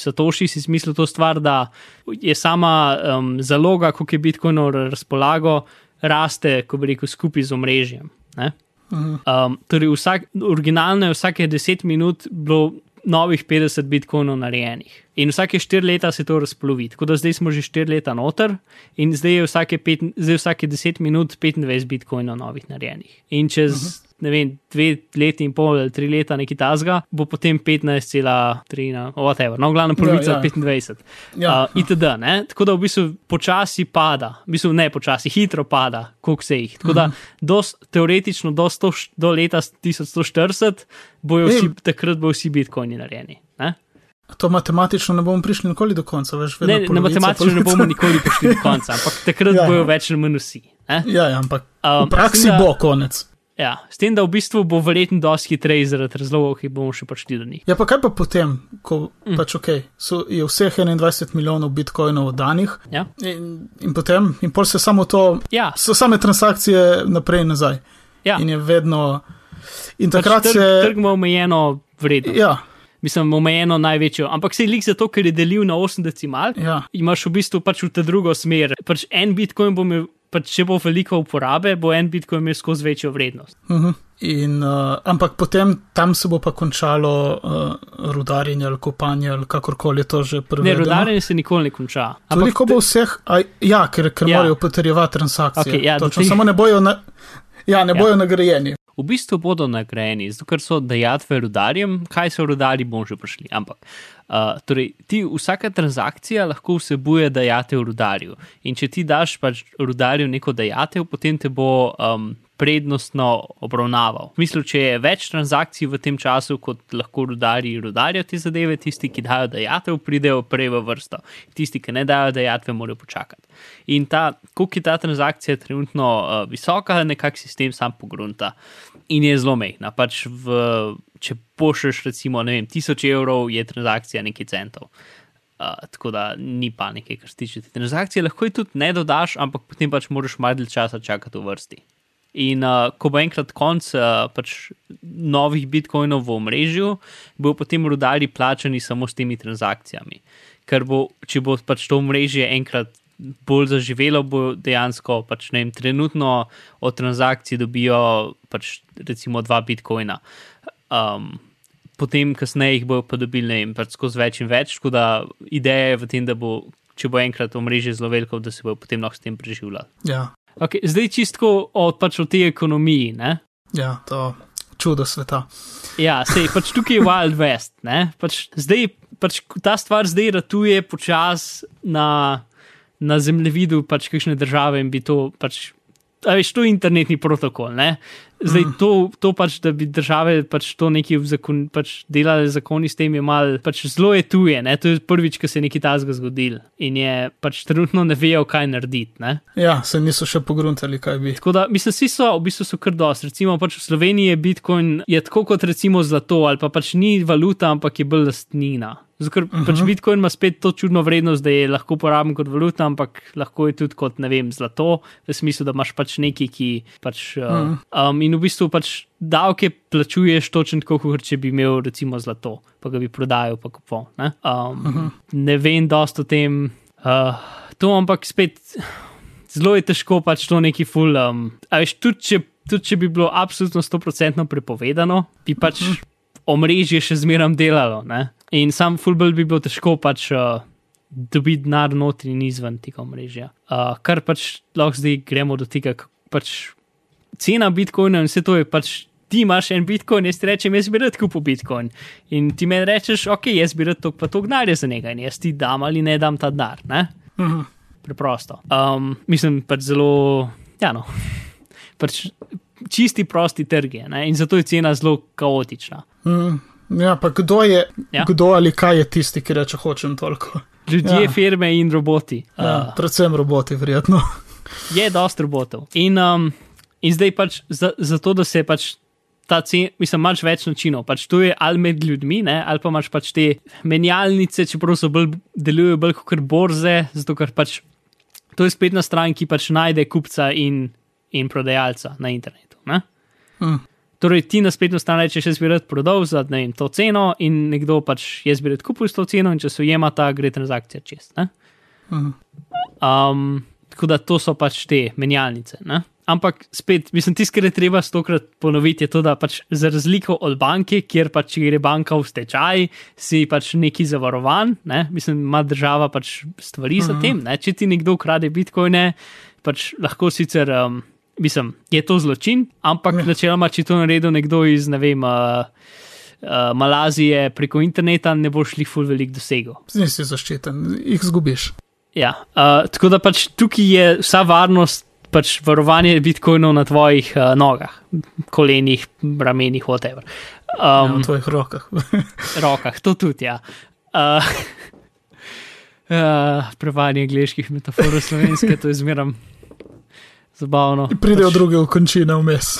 Satoshi si izmislil to stvar, da je sama um, zaloga, koliko je Bitcoinov razpolago, raste, ko bi rekel, skupaj z omrežjem. Ne? Um, torej, vsak, originalno je vsake 10 minut bilo novih 50 bitcoinov narejenih. In vsake 4 leta se to razplovi. Tako da zdaj smo že 4 leta noter in zdaj je vsake, pet, zdaj vsake 10 minut 25 bitcoinov novih narejenih. In čez, uh -huh. Ne vem, 2 leti in pol ali 3 leta neki tazga, bo potem 15,3, no, whatever, no, glavno polovica Ja, ja, ja. 25. Ja, uh, itd. Ne? Tako da v bistvu počasi pada, v bistvu ne počasi, hitro pada, koliko se jih. Tako da dos, teoretično do, 100, š- do leta 1140 bojo vsi, Ej. takrat bojo vsi bitcoini narejeni. Ne, To matematično ne bomo prišli nikoli do konca. Veš, vedno ne na polovica, matematično ne polovica. bomo nikoli prišli do konca, ampak takrat Ja. ja. bojo več ali manj vsi. Ne? Ja, ja, ampak Um, v praksi da- bo konec. Ja, s tem, da v bistvu bo verjetno dosti hitreje zaradi razlogov, ki bomo še prišli do njih. Ja, pa kaj pa potem, ko mm. pač ok, so, je vseh 21 milijonov bitcoinov danih Ja, in, in potem, in pol se samo to, ja, so same transakcije naprej in nazaj. ja. In je vedno. In Pač takrat trg, se. trg ima omejeno vrednost. Ja, Mislim, omejeno največjo. Ampak se je lik zato, ker je delil na 8 decimal, ja, imaš v bistvu pač v ta drugo smer. Pač en bitcoin bo imel, pač če bo veliko uporabe, bo en bitcoin imel skozi večjo vrednost. uh -huh. in, uh, ampak potem tam se bo pa končalo uh, rudarjenje ali kopanje ali kakorkoli je to že Ne, prevedeno. rudarjenje se nikoli ne konča. Tudi ko bo vseh, a, ja, ker, ker Ja. morajo potrjevati transakcije. Okej, ja, Točno, teh- samo ne bojo, na, ja, ne Ja. bojo nagrajeni. V bistvu bodo nagrajeni, zato ker so dejatve rudarjem, kaj so rudari, bomo že prišli. Ampak, uh, torej, ti, vsaka transakcija lahko vsebuje dajatev rudarju. In če ti daš pač rudarju neko dajatev, potem te bo um, prednostno obravnaval. V smislu, če je več transakcij v tem času, kot lahko rudarji rudarijo te zadeve, tisti, ki dajo dajatev, pridejo prej v vrsto. Tisti, ki ne dajo dajatve, morajo počakati. In ta, koliko je ta transakcija trenutno uh, visoka, nekak sistem sam pogrunta in je zelo mehna. Pač v, če pošlješ, recimo, vem, 1000 evrov, je transakcija nekaj centov. Uh, tako da ni panike, kar se tiče te transakcije. Lahko jo tudi ne dodaš, ampak potem pač moraš malo dlje časa čakati v vrsti. In uh, ko bo enkrat konc uh, pač novih bitcoinov v omrežju, bo potem rudari plačani samo s temi transakcijami. Ker bo, če bo pač to omrežje enkrat bolj zaživelo, bo dejansko pač ne vem, trenutno od transakcij dobijo pač recimo dva bitcoina. Um, potem, kasneje jih bojo pa dobili, ne vem, pač skozi več in več. Tako da ideja je v tem, da bo, če bo enkrat omrežje zelo veliko, da se bo potem lahko s tem preživljalo. Ja, Okay, zdaj čistko od, pač od te ekonomiji. Ne? ja, to čudo sveta. Ja, sej pač tukaj je Wild West. Ne? Pač zdaj, pač ta stvar zdaj ratuje počas na, na zemljevidu pač kakšne države in bi to pač. A veš, to je internetni protokol. Ne? Zdaj, mm. to, to pač, da bi države pač to nekaj zakon, pač delale zakoni s tem, je mal, pač zelo je tuje. Ne? To je prvič, ko se je nekaj tazga zgodil in je pač trenutno ne vejo, kaj narediti. Ne? Ja, se niso še pogruntali, kaj bi. Tako da, mislim, vsi so, v bistvu so kar dosti. Recimo, pač v Sloveniji je Bitcoin je tako kot recimo zlato, ali pa pač ni valuta, ampak je bolj lastnina. Zato, ker uh -huh. pač Bitcoin ima spet to čudno vrednost, da je lahko uporaben kot valuta, ampak lahko je tudi kot, ne vem, zlato, v smislu, da imaš pač nekaj, ki pač. Uh, Mhm. um, in v bistvu pač davke plačuješ točno tako, kot če bi imel recimo zlato, pa ga bi prodajal, pa kupo. Ne, um, uh -huh. ne vem dosto o tem. Uh, to, ampak spet zelo je težko pač to neki full. Um, a veš, tudi če, tudi če bi bilo absolutno 100% prepovedano, bi pač omrežje še zmeraj delalo. Ne? In sam fullball bi bilo težko pač. Uh, Dobiti denar notri in izven tega omrežja. Uh, kar pač lahko zdaj gremo do tega, pač cena bitcoina in vse to je pač. Ti imaš en bitcoin, jaz ti rečem, jaz bi rad kupil bitcoin. In ti meni rečeš, ok, jaz bi rad to pa to gnarje za njega in jaz ti dam ali ne dam ta denar. ne? Mhm. preprosto. Um, mislim, pač zelo, ja, no, pač čisti prosti trg je ne? in zato je cena zelo kaotična. Mm, Ja, pa kdo je, Ja. kdo ali kaj je tisti, ki reče, hočem toliko? Ljudje, Ja. firme in roboti. Ja, Uh, predvsem roboti, verjetno. je dosti robotov. In, um, in zdaj pač za, za to, da se pač ta cen, mislim, imaš več načinov. Pač to je ali med ljudmi, ne, ali pa imaš pač te menjalnice, čeprav so bolj, delujejo bolj kot borze, zato ker pač to je spletna stran, ki pač najde kupca in, in prodajalca na internetu. Ne? Hm. Torej, ti na spletno stran rečeš, jaz bi rad prodal za ne vem, to ceno, in nekdo pač jaz bi rad kupil s to ceno, in če se ujema ta, gre transakcija čez. Ne? Mhm. Um, tako da to so pač te menjalnice. Ne? Ampak spet, mislim, tisto, kar je treba stokrat ponoviti, je to, da pač za razliko od banke, kjer pač če gre banka v stečaj, si pač neki zavarovan, ne? mislim, ima država pač stvari za tem. Ne? Če ti nekdo krade bitcoine, pač lahko sicer. Um, Mislim, je to zločin, ampak Ja. načeloma, če to naredi nekdo iz, ne vem, uh, uh, Malazije preko interneta, ne boš šli ful velik dosegel. Nisi zaščiten, jih zgubiš. Ja, uh, tako da pač tukaj je vsa varnost, pač varovanje bitcoinov na tvojih uh, nogah, kolenih, ramenih, whatever. Ja, Um, v tvojih rokah. rokah, to tudi, ja. Uh, uh, prevajanje angliških metafor slovenske, to je zabavno. Pridejo pač, druge okončine vmes.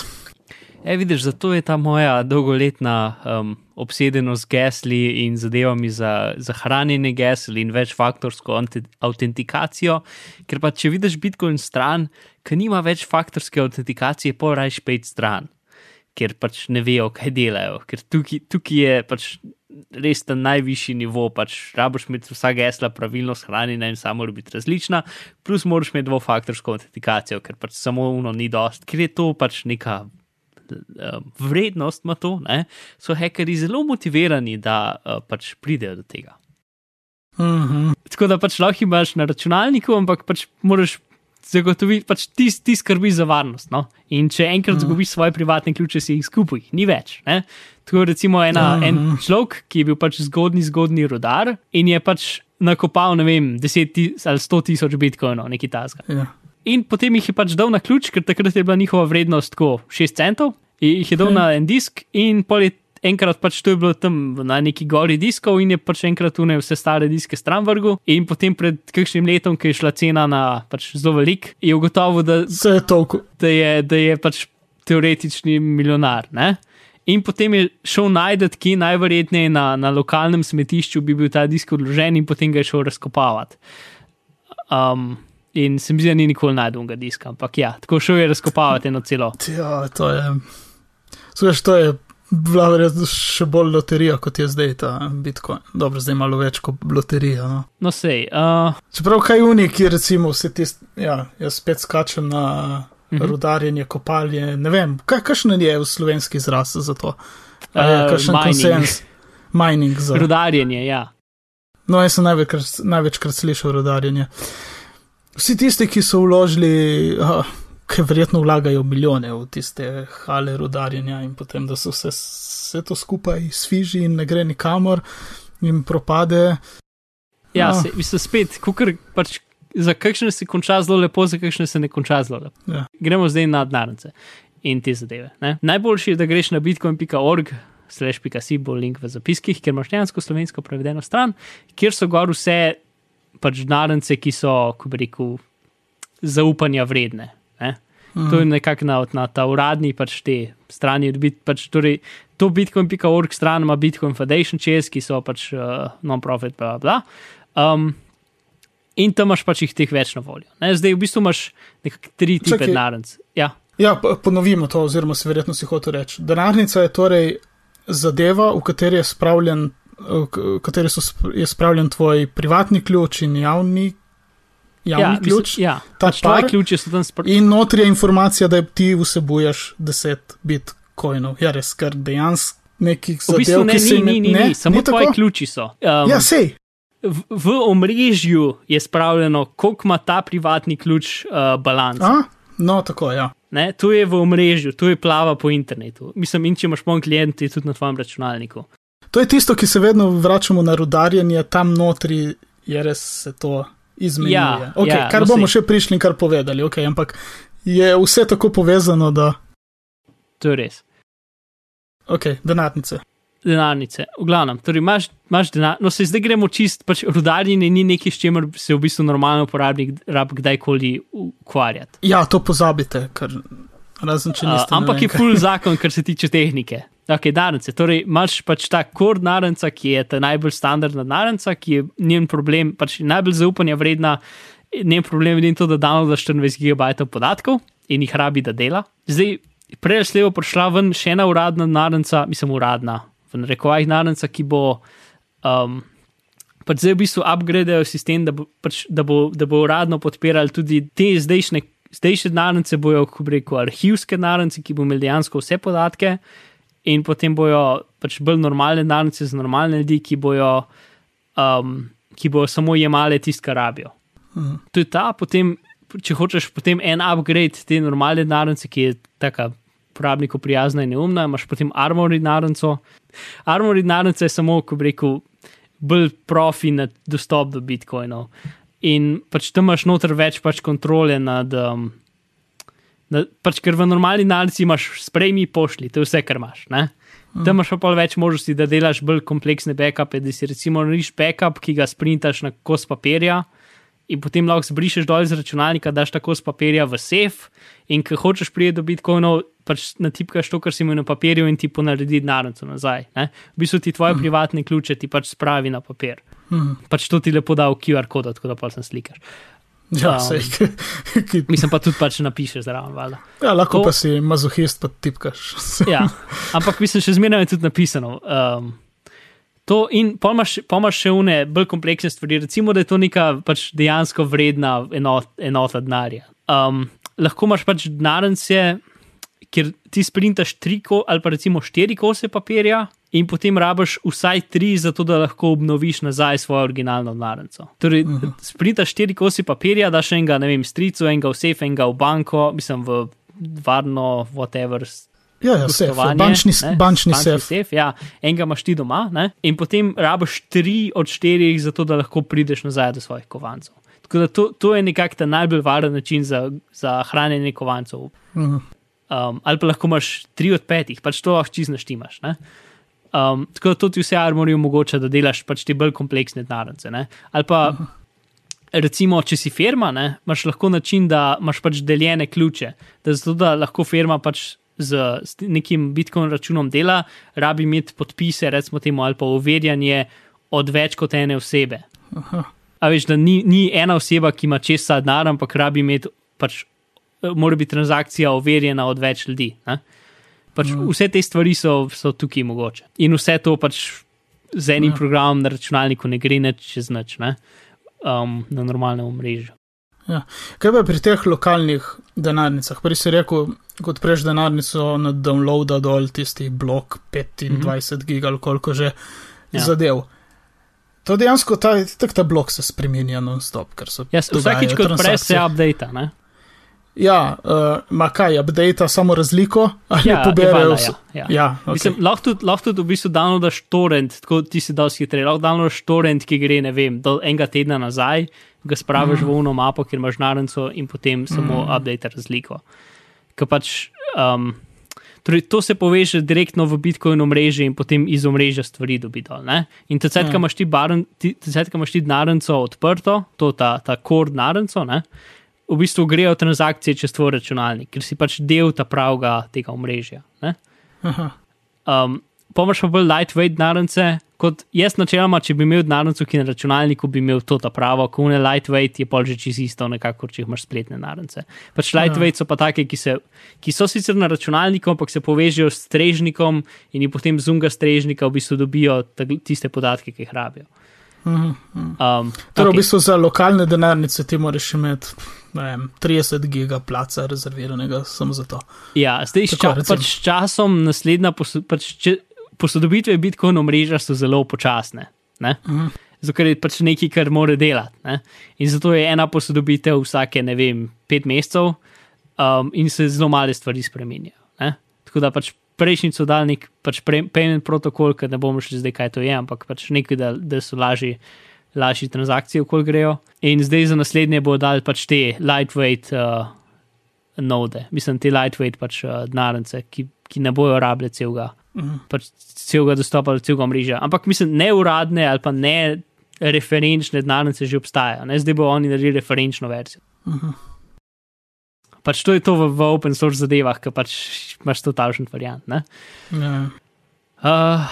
E, vidiš, zato je ta moja dolgoletna um, obsedenost z gesli in zadevami za, za hranjenje gesel in večfaktorsko autentikacijo, ker pa če vidiš Bitcoin stran, ki nima večfaktorske autentikacije, pa rajš pet stran, ker pač ne vejo, kaj delajo, ker tukaj, tukaj je pač res ta najvišji nivo, pač rabiš imeti vsa gesla pravilno shranjena in samo biti različna, plus moraš imeti dvofaktorsko autentikacijo, ker pač samo uno ni dost, ker je to pač neka um, vrednost ima to, ne, so hekeri zelo motivirani, da uh, pač pridejo do tega. Mhm. Tako da pač lahko imaš na računalniku, ampak pač moraš zagotoviti, pač ti, ti skrbi za varnost. No? In če enkrat Mhm. zgubiš svoje privatne ključe, si jih skupaj, ni več. Ne? Tako recimo ena, Mhm. en človek, ki je bil pač zgodni, zgodni rodar in je pač nakopal, ne vem, 10 ti- ali 100 tisoč bitcoinov, nekaj tasga. Ja. In potem jih je pač dal na ključ, ker takrat je bila njihova vrednost tako 6 centov, jih je dal na en disk, in pol je enkrat pač to je bilo tam na neki gori diskov, in je pač enkrat tune vse stare diske stran vrgel. In potem pred kakšnim letom, ki je šla cena na pač zelo velik, je ugotovil, da, da, je, da je pač teoretični milijonar. Ne? In potem je šel najdete, ki najverjetneje na, na lokalnem smetišču bi bil ta disk odložen, in potem ga je šel razkopavati. Um, in se mi zdi, da ni nikoli najdel ga diska, ampak ja, tako šel je razkopavati eno celo. Ja, to je. Sveš, to je bila verjetno še bolj loterija, kot je zdaj ta Bitcoin. Dobro, zdaj malo več kot loterija. No. No, sej. Uh, Čeprav kaj uniki, recimo, vse tiste, ja, jaz spet skačem na Mhm. rudarjenje, kopalje, ne vem, kaj, kakšen je v slovenski izraz za to? A Je, Uh, kakšen mining. konsens? Mining za. rudarjenje, ja. No, jaz sem največkrat, največkrat slišal rudarjenje. Vsi tisti, ki so vložili, uh, ki verjetno vlagajo milijone v tiste hale rudarjenja in potem, da se vse, vse to skupaj sviži in ne gre nikamor in propade. Ja, Ah. se, mislim, spet, kukar, pač, za kakšne se konča zelo lepo, za kakšne se ne konča zelo lepo. Ja. Gremo zdaj na denarnice in te zadeve. Ne? Najboljši je, da greš na bitcoin.org. Slash.si bo link v zapiskih, ker imaš dejansko slovensko prevedeno stran, kjer so gor vse pač denarnice, ki so, ko bi rekel, zaupanja vredne. Ne? Mhm. To je nekako na, na ta uradni pač te strani. Bit, pač, torej, to bitcoin.org stran ima Bitcoin Foundation čez, ki so pač uh, non-profit, bla, bla. Um, in tam imaš pač jih teh več na voljo. Ne? Zdaj v bistvu imaš nekako tri tipe denarnic. Ja, Ja, ponovimo to, oziroma si verjetno si hotel reči. Denarnica je torej zadeva, v kateri je spravljen, v k- v kateri so je spravljen tvoj privatni ključ in javni, javni ja, ključ. Mislim, ja. ta pač par- ključe so tam sproti. In notri je informacija, da ti vsebuješ 10 bitcoinov. Ja, res, kar dejansko nekih V zadev, bistvu ne, ki se ni, ni, ni, ne, ni, samo tvoji tako? ključi so. Um, Ja, sej. v, v omrežju je spravljeno, koliko ima ta privatni ključ uh, balans. No, tako, ja. Ne, to je v omrežju, to je plava po internetu. Mislim, in če imaš pon klient, je tudi na tvojem računalniku. To je tisto, ki se vedno vračamo na rudarjenje, tam notri je res to izmenjuje. Ja, okay, ja, kar no bomo še prišli in kar povedali, okay, ampak je vse tako povezano, da. To je res. Ok, denarnice. denarnice, v glavnem. Torej, imaš, imaš denar, no se zdaj gremo čist, pač rudarjenje ni nekaj, s čimer se v bistvu normalno uporabnik rab kdajkoli ukvarjati. Ja, to pozabite, ker razen če niste. Uh, ampak je full zakon, kar se tiče tehnike. Ok, denarnice. Torej, imaš pač ta kor denarnica, ki je ta najbolj standardna denarnica, ki je njen problem, pač najbolj zaupanja vredna. Njen problem je to, da downloadaš 24 GB podatkov in jih rabi, da dela. Zdaj, prej je slevo prišla ven še ena uradna denarnica, mislim, uradna, v rekovajih denarnica, ki bo. Um, pač zdaj v bistvu upgradejo sistem, da bo, pač, da, bo, da bo uradno podpirali tudi te zdajšnje. Zdajšnje denarnice bojo, kako rekel, arhivske denarnice, ki bo imeli dejansko vse podatke, in potem bojo pač bolj normalne denarnice za normalne ljudi, ki bojo, um, ki bojo samo jemale tisto, kar rabijo. Mhm. To je ta, potem, če hočeš potem en upgrade te normalne denarnice, ki je taka uporabniku prijazna in neumna, imaš potem armory denarnico. Armory denarnica je samo, ko bi rekel, bolj profi na dostop do bitcoinov. In pač tam imaš noter več pač kontrole nad. Um, na, pač ker v normalni denarnici imaš sprejmi pošli, to je vse, kar imaš. Ne? Tam imaš pa več možnosti, da delaš bolj kompleksne backupe, da si recimo nariš backup, ki ga sprintaš na kos papirja. In potem lahko zbrišeš dol iz računalnika, daš tako z papirja v sef, in ko hočeš priti do bitcoinov, pač natipkaš to, kar si imel na papirju, in ti ponaredi denarnico nazaj. Ne? V bistvu ti tvoje mm. privatne ključe ti pač spravi na papir. Mm. Pač to ti lepo da v QR kod, tako da pa sem slikaš. Ja, Um, sej, ki, Mislim pa tudi pač napišeš zraven, valjda. ja, lahko to- pa si mazohist, pa tipkaš. Ja, ampak mislim, še zmeraj je tudi napisano. Um, to in pol imaš še une bolj kompleksne stvari, recimo, da je to neka pač dejansko vredna enot, enota denarja. Um, lahko imaš pač denarnice, kjer ti sprintaš tri ko, ali pa recimo štiri kose papirja. In potem rabiš vsaj tri, zato da lahko obnoviš nazaj svojo originalno denarnico. Torej, uh -huh. sprintaš štiri kosi papirja, daš enega, ne vem, stricu, enega v sef, enega v banko, mislim v varno, whatever, Ja, ja, sef, gostovanje, bančni, ne, bančni sef. sef ja, enega imaš ti doma, ne, in potem rabiš tri od štirih, zato da lahko prideš nazaj do svojih kovancev. Tako da to, to je nekako ta najbolj varen način za, za hranjenje kovancev. Mhm. Um, ali pa lahko imaš tri od petih, pač to lahko čizno štimaš. Ne? Um, tako da to ti vse armori omogoča, da delaš pač te bolj kompleksne denarnice. ne. Ali pa, recimo, če si firma, ne, imaš lahko način, da imaš pač deljene ključe, da zato da lahko firma pač z, z nekim bitcoin računom dela, rabi imeti podpise, recimo temu, ali pa overjanje od več kot ene osebe. Aha. A veš, da ni, ni ena oseba, ki ima česa denar, ampak rabi imeti, pač, eh, mora biti transakcija overjena od več ljudi. Ne? Pač Mhm. Vse te stvari so, so tukaj mogoče. In vse to pač z enim Ja. programom na računalniku ne gre nič čez noč, ne? um, na normalnem omrežju. Kaj pa pri teh lokalnih denarnicah? Prej si rekel, kot prejš denarnico na downloada dol tisti blok 25 mm -hmm. gig ali koliko že Ja. ja. zadev. To dejansko ta, tak ta blok se spremenja non-stop, ker so. Jaz, vsakič, ko odpreš, se update. Ne? Ja, uh, ma kaj, update samo razliko ali Ja, poberejo ja, ja. Ja, okay. Mislim, lahko tudi, lahko tudi v bistvu downloadaš torrent, tako ti si dosti hitreje. Lahko downloadaš torrent, ki gre, ne vem, do enega tedna nazaj, ga spraviš mm. v uno mapo, kjer imaš narenco in potem samo mm. update razliko. Ker pač, um, torej to se poveže direktno v Bitcoin omrežje in potem iz omrežja stvari dobi dol. Ne? In tecet, Ja. ko imaš ti, ti, ti narenco odprto, to ta, ta core narenco, ne? V bistvu grejo transakcije čez tvoj računalnik, ker si pač del ta pravega tega omrežja. Um, Pomaž pa bolj lightweight narence, kot jaz načeloma, če bi imel narence, ki na računalniku bi imel to ta pravo, ko ne lightweight je pol že čisto isto, nekako, če imaš spletne narence. Pač lightweight so pa take, ki, se, ki so sicer na računalniku, ampak se povežejo s strežnikom in jih potem zunga strežnika v bistvu dobijo tiste podatke, ki jih rabijo. Mhm. Um, Torej, ok. v bistvu za lokalne denarnice ti moraš imeti vem, 30 giga placa rezerviranega samo za to. Ja, zdaj s, ča, pač časom naslednja poso, pač, če, posodobitve Bitcoin omrežja so zelo počasne. ne. Mhm. Zato ker je pač nekaj, kar mora delati. Ne? In zato je ena posodobitev vsake, ne vem, pet mesecev, um, in se zelo male stvari spremenjajo. Ne? Tako da pač prejšnji so dal nek pač payment protokol, ker ne bomo šli zdaj, kaj to je, ampak pač nekaj, da, da so lažji. Lažje transakcije, okoli grejo. In zdaj za naslednje bo dal pač te lightweight uh, node, mislim, te lightweight pač uh, denarnice, ki, ki ne bojo rabile celega pač celega dostopa do celega mreža. Ampak mislim, ne uradne ali pa ne referenčne denarnice že obstajajo. Ne? Zdaj bo oni naredili referenčno verzijo. Pač to je to v, v open source zadevah, ki pač imaš to tažen variant. Ne? Ja. Uh,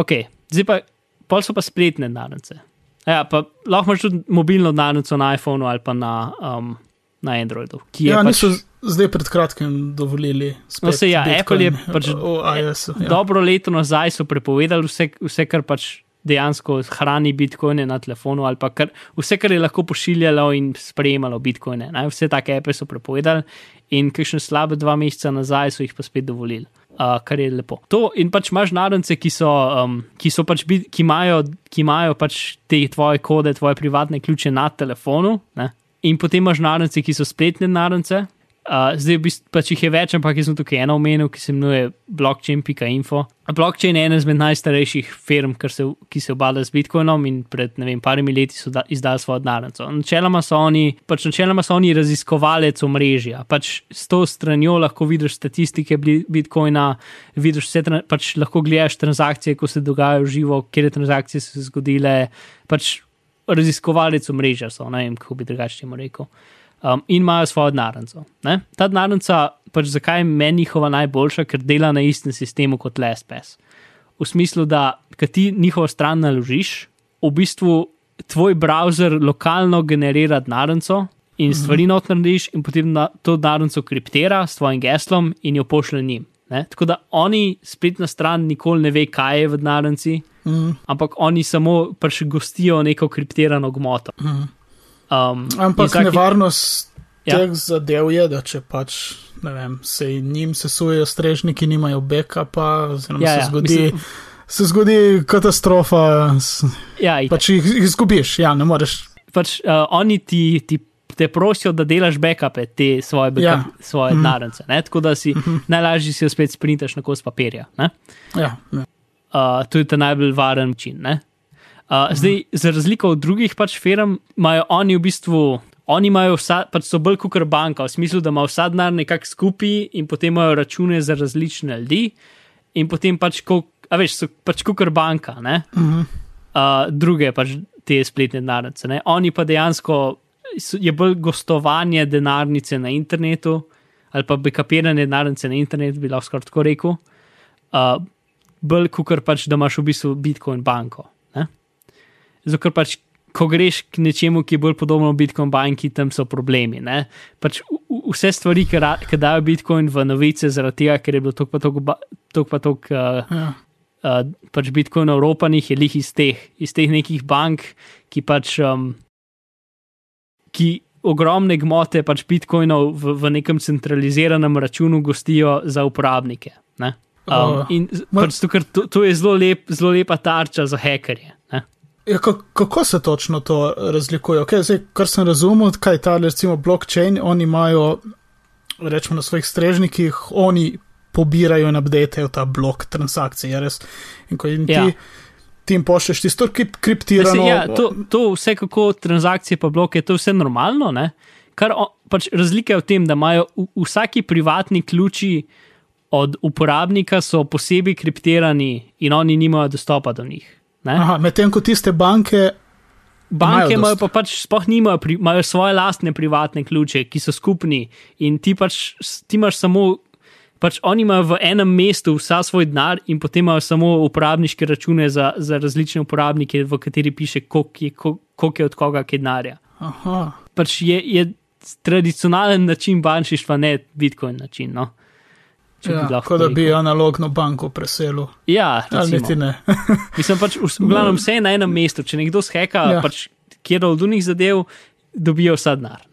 ok, zdaj pa, pol so pa spletne denarnice. Ja, pa lahko imaš tudi mobilno denarnico na iPhonu ali pa na, um, na Androidu. ja, pač- niso zdaj pred kratkim dovolili. No, se ja, Apple je Bitcoin pač v iOS-u. Ja. Dobro leto nazaj so prepovedali vse, vse kar pač dejansko hrani bitcoine na telefonu, ali pa kar, vse, kar je lahko pošiljalo in sprejemalo bitcoine. Ne? Vse take ape so prepovedali, in kakšne slabe dva meseca nazaj so jih pa spet dovolili. Uh, kar je lepo. To in pač imaš narance, ki so, um, ki so pač, bit, ki imajo, ki imajo pač te tvoje kode, tvoje privatne ključe na telefonu, ne? in potem imaš narance, ki so spletne narance. Uh, zdaj, v bistvu, pač jih je več, ampak jaz sem tukaj eno omenil, ki se imenuje blockchain.info. Blockchain je ena izmed najstarejših firm, se, ki se obada z Bitcoinom in pred vem, parimi leti so da, izdali svojo denarnico. Načeloma so oni, pač načeloma so oni raziskovalec omrežja. Pač s to stranjo lahko vidiš statistike Bitcoina, vidiš vse, pač lahko gledaš transakcije, ko se dogajajo živo, kje transakcije so se zgodile. Pač raziskovalec omrežja so, ne vem, kako bi drugače temu rekel um, in imajo svojo denarnico. Ta denarnica, pač zakaj je meni njihova najboljša, ker dela na istem sistemu kot LSPS. V smislu, da kad ti njihovo stran naložiš, v bistvu tvoj browser lokalno generira denarnico in stvari not narediš, in potem na, to denarnico kriptira s tvojim geslom in jo pošlje njim. Ne? Tako da oni, spletna stran, nikoli ne ve, kaj je v denarnici, Mm, ampak oni samo pač gostijo neko kriptirano gmoto. mm. Um, Ampak vsaki- nevarnost Ja. teh zadev je, da če pač, vem, se njim sesujejo strežniki, nimajo backupa, oziroma Ja, se ja, zgodi. mislim- Se zgodi katastrofa, Ja, itak. pač jih jih izgubiš, ja, ne moreš. pač uh, oni ti, ti te prosijo, da delaš backupe te svoje, backup, Ja. ja. svoje Mhm. narance. Ne? Tako da si najlažje si jo spet sprintaš na kos papirja. Ne? Ja, ja. Uh, to je ta najbolj varen način. ne. Uh, zdaj, za razliko od drugih pač firm, imajo oni v bistvu. Oni imajo vsa, pač so bolj kot banka, v smislu, da ima vsa denar nekako skupaj in potem imajo račune za različne ljudi, in potem pač, ko, a veš, so pač kot banka, ne? Mhm. uh, druge pač te spletne denarnice. Ne? Oni pa dejansko so- je bolj gostovanje denarnice na internetu ali pa bekapiranje denarnice na internetu, bi lahko tako rekel. Uh, bolj kot pač, da imaš v bistvu Bitcoin banko. Zato, ker pač, ko greš k nečemu, ki je bolj podobno Bitcoin banki, tam so problemi. ne. Pač vse stvari, ki ra- ki dajo Bitcoin v novice, zaradi tega, ker je bilo tok pa ba- tok, pa tok uh, Ja. uh, pač Bitcoin Evropanih je lih iz teh, iz teh nekih bank, ki pač. Um, ki ogromne gmote pač Bitcoinov v, v nekem centraliziranem računu gostijo za uporabnike. Ne? Um, in pač to, to je zelo, lep, zelo lepa tarča za hekerje. Ja, kako, se točno to razlikuje? Okay, zdaj, kar sem razumel, kaj ta recimo blockchain, oni imajo, rečemo na svojih strežnikih, oni pobirajo in updatejo ta blok transakcij. je res? In ko jim ti, Ja. ti jim pošlješ tisto krip, kriptirano. Mislim, ja, to, to vse, kako transakcije pa bloke, to je vse normalno. Ne? Kar o, pač razlika je v tem, da imajo v, vsaki privatni ključi od uporabnika so posebej kriptirani in oni nimajo dostopa do njih. Medtem ko tiste banke, Banke Imajo imajo pa pač sploh nimajo, pri, imajo svoje lastne privatne ključe, ki so skupni in ti pač ti imaš samo. Pač oni imajo v enem mestu vsa svoj denar, in potem imajo samo uporabniške račune za, za različne uporabnike, v kateri piše, koliko je, kol- koliko je od koga kaj denarja. aha, Pač je, je tradicionalen način bančništva, ne Bitcoin način. No? Če ja, lahko kot da bi analogno banko preselil. Ja, niti ne. Mislim pač, v, glavnem vse je na enem mestu. Če nekdo sheka, Ja. pač, kjer od unih zadev, dobijo vsa denar.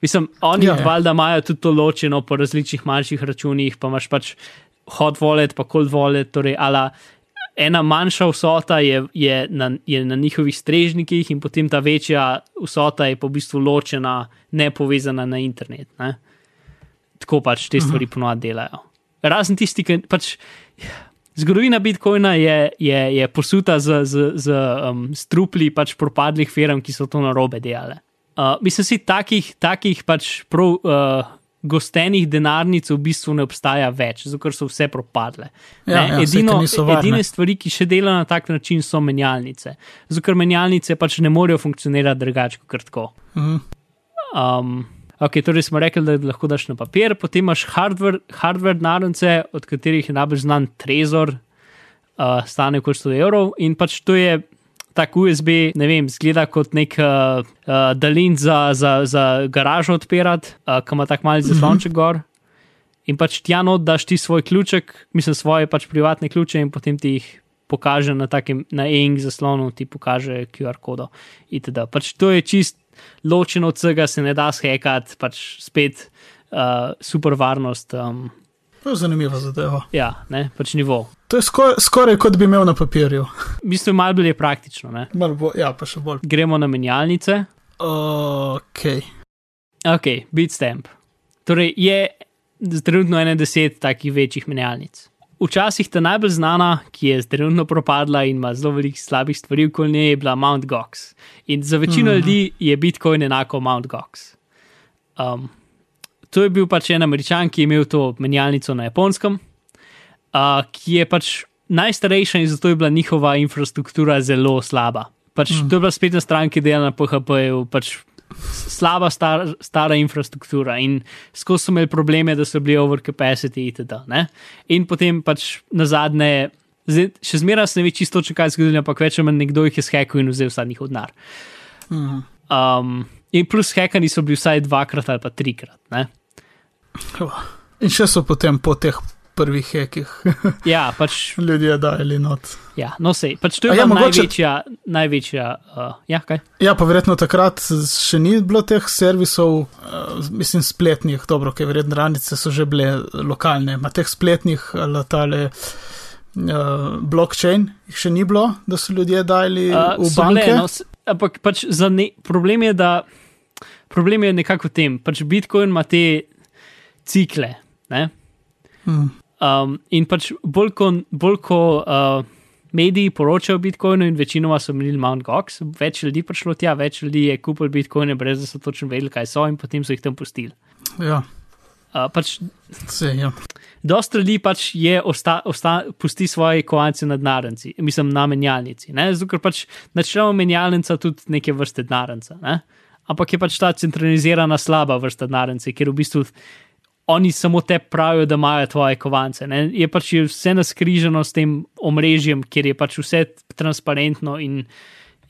Mislim, oni Ja, valjda imajo tudi to ločeno po različnih manjših računih, pa imaš pač hot wallet, pa cold wallet, torej ala. Ena manjša vsota je, je, na, je na njihovih strežnikih, in potem ta večja vsota je pa v bistvu ločena, ne povezana na internet. Ne? Tako pač te stvari ponovadi delajo. Razen tisti, ki pač. Zgodovina Bitcoina je, je, je posuta z, z, z um, strupli pač propadlih firm, ki so to na robe delale. Uh, mislim si, takih, takih pač prav uh, gostenih denarnic v bistvu ne obstaja več, zato ker so vse propadle. Ja, Ne, ja, Edino, varne. edine stvari, ki še delajo na tak način, so menjalnice. Zato ker menjalnice pač ne morejo funkcionirati drugače kot tako. Mhm. Um, ok, torej smo rekli, da lahko daš na papir, potem imaš hardware, hardware narence, od katerih je najbolj znan Trezor, uh, stane kot 100 evrov in pač to je. Tak USB, ne vem, zgleda kot nek uh, uh, dalin za, za, za garažo odpirati, uh, ki ima tako mali zaslonček gor. In pač tja not daš ti svoj ključek, mislim, svoje pač privatne ključe in potem ti jih pokaže na takem, na eng zaslonu, ti pokaže QR kodo. Itd. Pač to je čist ločeno od vsega, se ne da skekati, pač spet uh, super varnost. Um, To je zanimiva zadeva. ja, ne, pač nivo. To je skoraj, skoraj kot bi imel na papirju. V bistvu je malo bolj praktično. Ne. Malo Bo, ja, pa še bolj. Gremo na menjalnice. Ok. Ok, Bitstamp. Torej je trenutno ene deset takih večjih menjalnic. Včasih ta najbolj znana, ki je trenutno propadla in ima zelo veliko slabih stvari, okoli nje je bila Mount Gox. In za večino mm. ljudi je Bitcoin enako Mount Gox. Um, to je bil pač en američan, ki je imel to menjalnico na japonskem, uh, ki je pač najstarejša in zato je bila njihova infrastruktura zelo slaba. Pač mm. To je bila spletna stran, ki dela na PHP-ju, pač slaba star, stara infrastruktura in skozi so imeli probleme, da so bili overcapacity itd. Ne? In potem pač na zadnje, zdaj, še zmeraj se ne ve čisto, če kaj zgodilo, ampak več ali manj nekdo jih je skekal in vzel vsa njihov denar. Mhm. Um, in plus hekani so bili vsaj dvakrat ali pa trikrat. Ne? In še so potem po teh prvih hekih Ja, pač, ljudje dajali not. ja, no sej, pač to je ja, ja, mogoče- največja, največja, uh, ja, kaj? Ja, pa verjetno takrat še ni bilo teh servisov, uh, mislim, spletnih, dobro, ker verjetno ranice so že bile lokalne, ma teh spletnih ali tale uh, blockchain jih še ni bilo, da so ljudje dajali uh, v banke. Bile, no, ampak pač ne, problem je, da problem je nekako v tem, pač Bitcoin ima te cikle. Ne? Hmm. Um, in pač bolj ko, bolj ko uh, mediji poročajo o Bitcoinu, in večinoma so menili Mount Gox, več ljudi prišlo tja, več ljudi je kupil Bitcoine, brez da so točno vedeli, kaj so, in potem so jih tam pustili. Ja, Uh, pač se, ja. Dosta ljudi pač je osta, osta, pusti svoje kovance na denarnici, mislim na menjalnici. ne, Zato, ker pač načeloma menjalnica tudi neke vrste denarnica. Ne? Ampak je pač ta centralizirana slaba vrsta denarnice, ker v bistvu oni samo te pravijo, da imajo tvoje kovance. Ne? Je pač je vse naskriženo s tem omrežjem, kjer je pač vse transparentno in,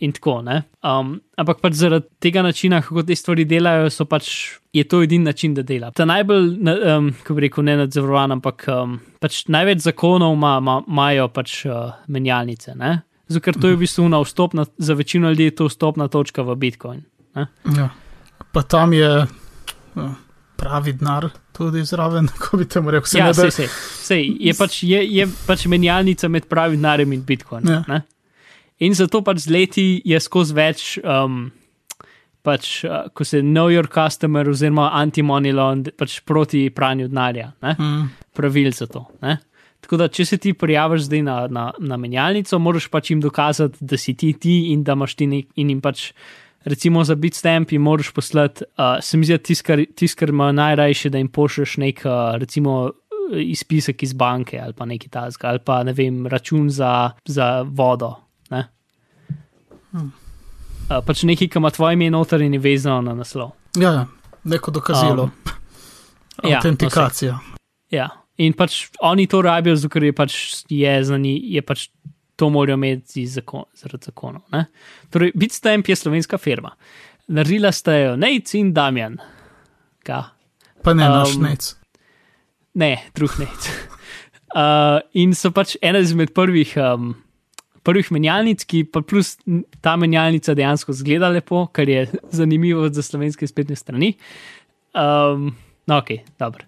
in tako. ne. Um, ampak pač zaradi tega načina, kako te stvari delajo, so pač. Je to edini način, da dela. Ta najbolj, na- um, kako bi rekel, ne nadzorovan, ampak um, pač največ zakonov imajo ma, imajo pač uh, menjalnice. ne. Zato, ker to je v bistvu na vstopna, za večino ljudi je to vstopna točka v Bitcoin. Ne? ja. Pa tam je uh, pravi denar tudi zraven, kako bi temu rekel. Se Ja, da- sej, sej, sej, je, pač, je, je pač menjalnica med pravim denarjem in Bitcoinom. Ja. In zato pač z leti je skozi več, um, pač, uh, ko se know your customer, oziroma anti-money laundry, pač proti pranju denarja, Mm. pravil za to. Ne. Tako da, če se ti prijaviš zdaj na, na, na menjalnico, moraš pač jim dokazati, da si ti ti in da imaš ti nek, in jim pač. Recimo za Bitstamp jim moraš poslati, uh, se mi zdi, tisto, kar, tis, kar ima najrajše, da jim pošlješ nek, uh, recimo, izpisek iz banke ali pa nekaj tasga, ali pa ne vem, račun za, za vodo. Ne? Hmm. Uh, pač nekaj, ki ima tvoje ime noter in je vezano na naslov. Ja, ja, neko dokazilo. Um, ja, Autentikacija. Ja. In pač oni to rabijo, zato je pač je za njih, je pač to morajo imeti zakon, zaradi zakonov. Ne? Torej, Bitstamp je slovenska firma. Naredila sta jo Nec in Damjan. Ka? pa ne naš um, nec. Ne, drug nec. Uh, in so pač ena izmed prvih, um, prvih menjalnic, ki pa plus ta menjalnica dejansko zgleda lepo, kar je zanimivo za slovenske spletne strani. Um, no, ok, dobro.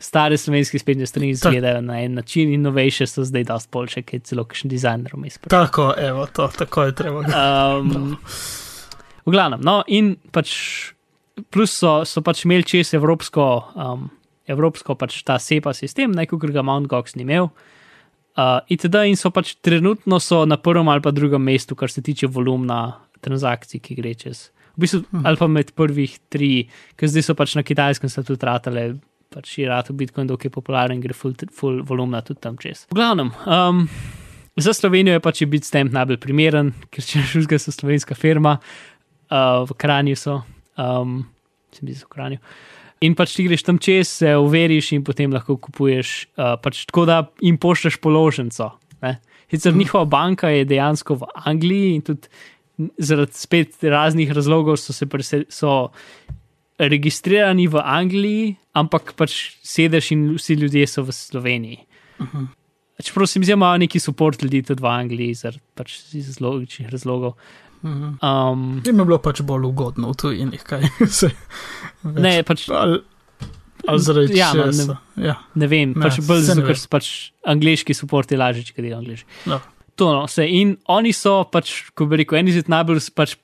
Stare slovenske spletne strani izgledajo na en način, in novejše so zdaj dosti boljše, ker je celo kakšen dizajner vmes. Tako, evo, to, tako je treba. Um, v glavnem, no, in pač plus so, so pač imeli čez evropsko, um, evropsko pač ta SEPA sistem, neko, kar ga Mount Gox ni imel. Uh, itd. in so pač trenutno so na prvem ali pa drugem mestu, kar se tiče volumna transakcij, ki gre čez. v bistvu, ali pa med prvih tri, ker zdaj so pač na kitajskem se tudi ratale, pač je rado Bitcoin, dok je popularen, gre full, full volumna tudi tam čez. V glavnem, um, za Slovenijo je pač Bitstamp najbolj primeren, ker če že žužga so slovenska firma, uh, v Kranju so, um, se mi zdi, v Kranju. In pač ti greš tam čez, se uveriš in potem lahko kupuješ, uh, pač tako da jim pošleš položnico. ne. Sicer Mhm. njihova banka je dejansko v Angliji in tudi zaradi spet raznih razlogov so se presel, so registrirani v Angliji, ampak pač sedež in vsi ljudje so v Sloveniji. Čeprav se mi zdi, da imajo neki support ljudi tudi v Angliji, zaradi pač iz logičnih razlogov. Um, Jim je bilo pač bolj ugodno v tujini, kaj se. več- ne, pač Ali, ali zaradi Ja, no, ne- česa. Ja, ne vem, Ne, pač bolj ne zato, ker so pač angliški support je lažje, če delajo angliški. no. To no, se in oni so pač, ko bi rekel, eni izmed najbolj pač.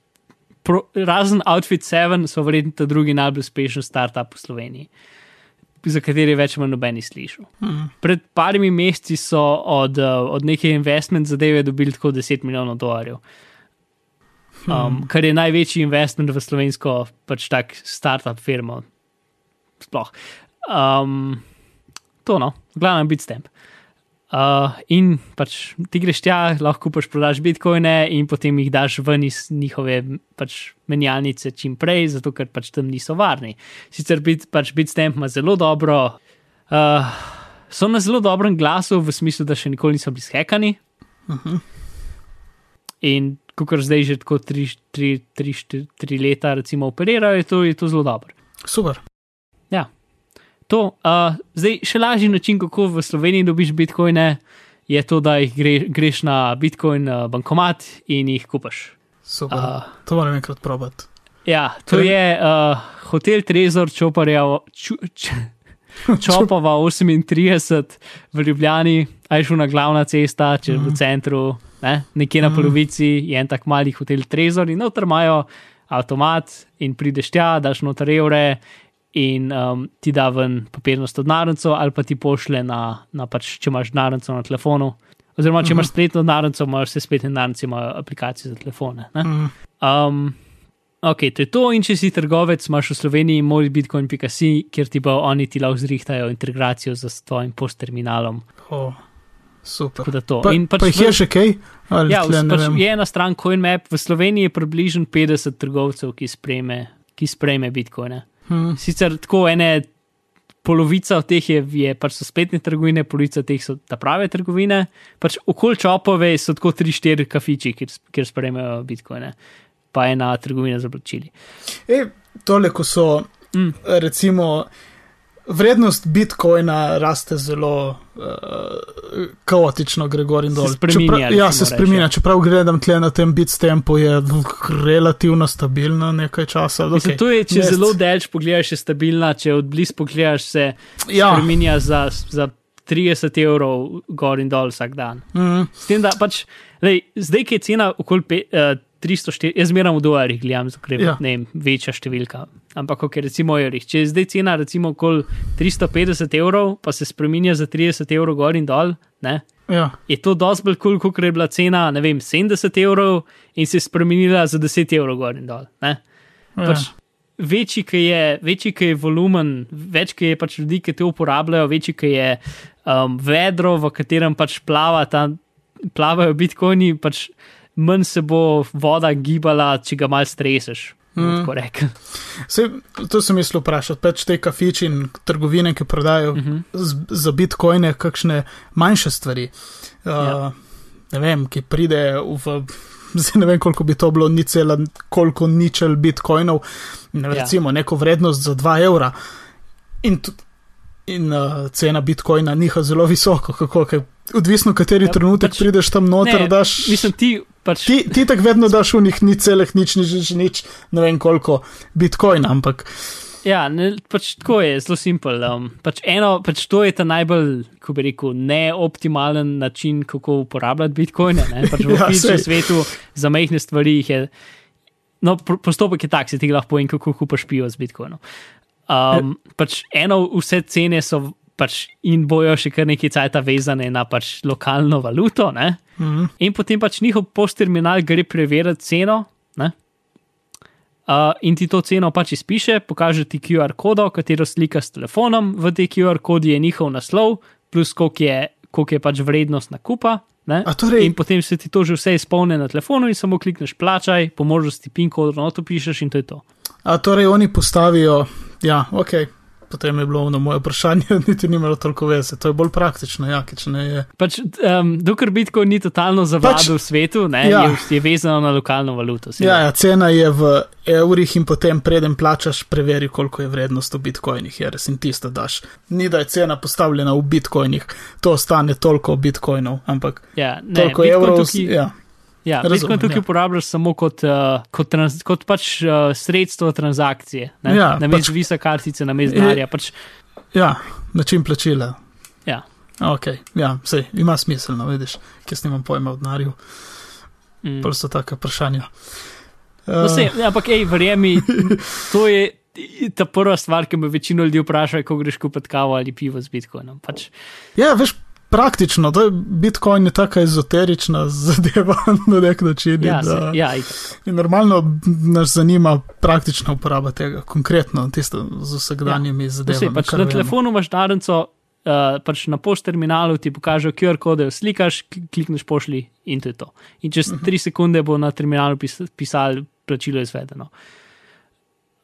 Pro, razen Outfit 7 so verjetno ta drugi najbolj uspešen startup v Sloveniji, za kateri več manj nobeni slišal. Mhm. Pred parimi meseci so od, uh, od neke investment zadeve dobili tako 10 milijonov dolarjev, um, kar je največji investment v slovensko pač tak startup firmo. Sploh. Um, to no, glavno biti stemp. Uh, in pač ti greš tja, lahko pač prodaš bitcoine in potem jih daš ven iz njihove pač menjalnice čim prej, zato ker pač tam niso varni. Sicer bit, pač Bitstamp ima zelo dobro, uh, so na zelo dobrem glasu, v smislu, da še nikoli niso bili skekani. In kot zdaj že tako tri, tri, tri, tri, tri leta, recimo, operirajo, je to, je to zelo dobro. Super. To, uh, zdaj, še lažji način, kako v Sloveniji dobiš bitcoine, je to, da jih gre, greš na bitcoin uh, bankomat in jih kupaš. Super. Uh, to moram enkrat probati. ja, to Ker- je uh, hotel Trezor Čoparja, ču, č, Čopova 38 v Ljubljani, a je šel na glavna cesta, če v centru, ne, nekje na polovici je en tak mali hotel Trezor in noter imajo avtomat in prideš tja, daš noter evre in um, ti da ven papirnasto denarnico ali pa ti pošle na, na pač, če imaš denarnico na telefonu. Oziroma, če imaš spletno denarnico, imaš vse spletne denarnice, imajo aplikacije za telefone. Ne? Mhm. Um, ok, to je to, in če si trgovec, imaš v Sloveniji moj bitcoin.si, kjer ti bo oni ti lahko zrihtajajo integracijo z tvojim postterminalom. Oh, super. Pa, In pa pač jih je še kaj? Ali Ja, tle, pač je ena stran CoinMap, v Sloveniji je približno 50 trgovcev, ki sprejme, ki sprejme bitcoine. Hmm. Sicer tako ene. Polovica od teh je, je pač so spletne trgovine, polovica teh so ta prave trgovine. Pač okoli čopove so tako 3-4 kafiči, kjer, kjer sprejmejo bitcoine, pa ena trgovina za plačili. E, tole, ko so, Mm. recimo, vrednost bitcoina raste zelo uh, kaotično, gre gor in dol. Se spreminja, Čeprav, ja, se spreminja. reči. Čeprav gledam tle na tem bitstampu, je relativno stabilna nekaj časa. Mislim, Okay. to je, če Mest. zelo delč pogledaš, je stabilna, če od blizu pogledaš, se Ja. spremenja za, za 30 evrov gor in dol vsak dan. Mm, S tem, da pač, lej, zdaj, ki je cena okoli pe, uh, 304, jaz zmeram v dolarjih, gledam, ker je Ja. ne vem, večja številka. Ampak, ok, recimo, v evrih. Če je zdaj cena recimo okoli 350 evrov, pa se spremenja za 30 evrov gor in dol, ne, ja. je to dosti bolj kul, cool, kot je bila cena, ne vem, 70 evrov in se je spremenila za 10 evrov gor in dol. Ne. ja. Pač, večji, ki je, večji, ki je volumen, več, ki je pač ljudi, ki to uporabljajo, večji, ki je um, vedro, v katerem pač plava ta, plavajo bitcoini, pač manj se bo voda gibala, če ga mal streseš. Mm. Mm. Sej, to sem mislil vprašati. Pač te kafiči in trgovine, ki prodajajo uh Mhm. -huh. z, za bitcoine kakšne manjše stvari. Uh, Ja. Ne vem, ki pride v. Zdaj ne vem, koliko bi to bilo, ni cela, koliko ničel bitcoinov, ne, Ja. recimo neko vrednost za 2 evra. In, in uh, cena bitcoina niha zelo visoko, kako, kaj, odvisno kateri Ja, ja, trenutek pač, prideš tam noter, Ne, daš. Mislim, ti pač. Ti, ti tako vedno daš v njih ni celih, nič, nič, nič, nič, ne vem koliko bitcoina, ampak Ja, ne, pač tako je, zelo simpel. Um, pač eno, pač to je ta najbolj, kako bi rekel, neoptimalen način, kako uporabljati bitcoine. ne. Pač v Ja, fizičnem svetu za majhne stvari je. No, postopek je tak, se ti lahko povem, kako kupaš pivo z bitcoinom. Um, pač eno, vse cene so pač in bojo še kar nekaj cajta vezane na pač lokalno valuto, ne? mm, in potem pač njihov postterminal gre preveriti ceno. Ne? Uh, in ti to ceno pač izpiše, pokaže ti QR kodo, katero slika s telefonom, v tej QR kodi je njihov naslov, plus koliko je, koliko je pač vrednost nakupa. Torej- In potem se ti to že vse izpolni na telefonu in samo klikneš plačaj, po možnosti PIN kod, no to pišeš in to je to. A torej oni postavijo, ja, ok, potem je bilo ono moje vprašanje, niti ni imelo toliko veze, to je bolj praktično, ja, če ne je. Pač, um, dokler Bitcoin ni totalno zavladal Pač- v svetu, ne, ja. je, je vezano na lokalno valuto. Ja, ja, cena je v evrih in potem preden plačaš, preveri, koliko je vrednost v bitcoinih, je res in tisto daš. Ni da je cena postavljena v bitcoinih, to stane toliko bitcoinov, ampak Ja, ne, toliko Bitcoin evrov. tukaj- Ja. Ja, Bitcoin tukaj ja. uporabljaš samo kot, uh, kot, trans, kot pač uh, sredstvo transakcije. Ne? Ja, na mestu pač- visa kartice, na mestu denarja. Pač, ja, način plačila. ja. Ok, ja, sej, ima smisel, no, vidiš, ker snimam pojma o denarju, mm. pa so taka vprašanja. no, Uh, sej, ampak, hej, verjemi, to je ta prva stvar, ki me večino ljudi vpraša, ko greš kupiti kavo ali pivo z Bitcoinom. Pač, Ja, veš, praktično, da je Bitcoin je tako ezoterična zadeva na nek način. ja, da- ja, itak. in normalno nas zanima praktična uporaba tega, konkretno tisto z vsakdanjimi ja, zadevami. sej, pač na vemo. telefonu imaš narenco. Uh, pač na pošt terminalu ti pokaže QR kode, slikaš, kl- klikneš pošli in to je to. In čez Mhm. tri sekunde bo na terminalu pis pisal, plačilo je izvedeno.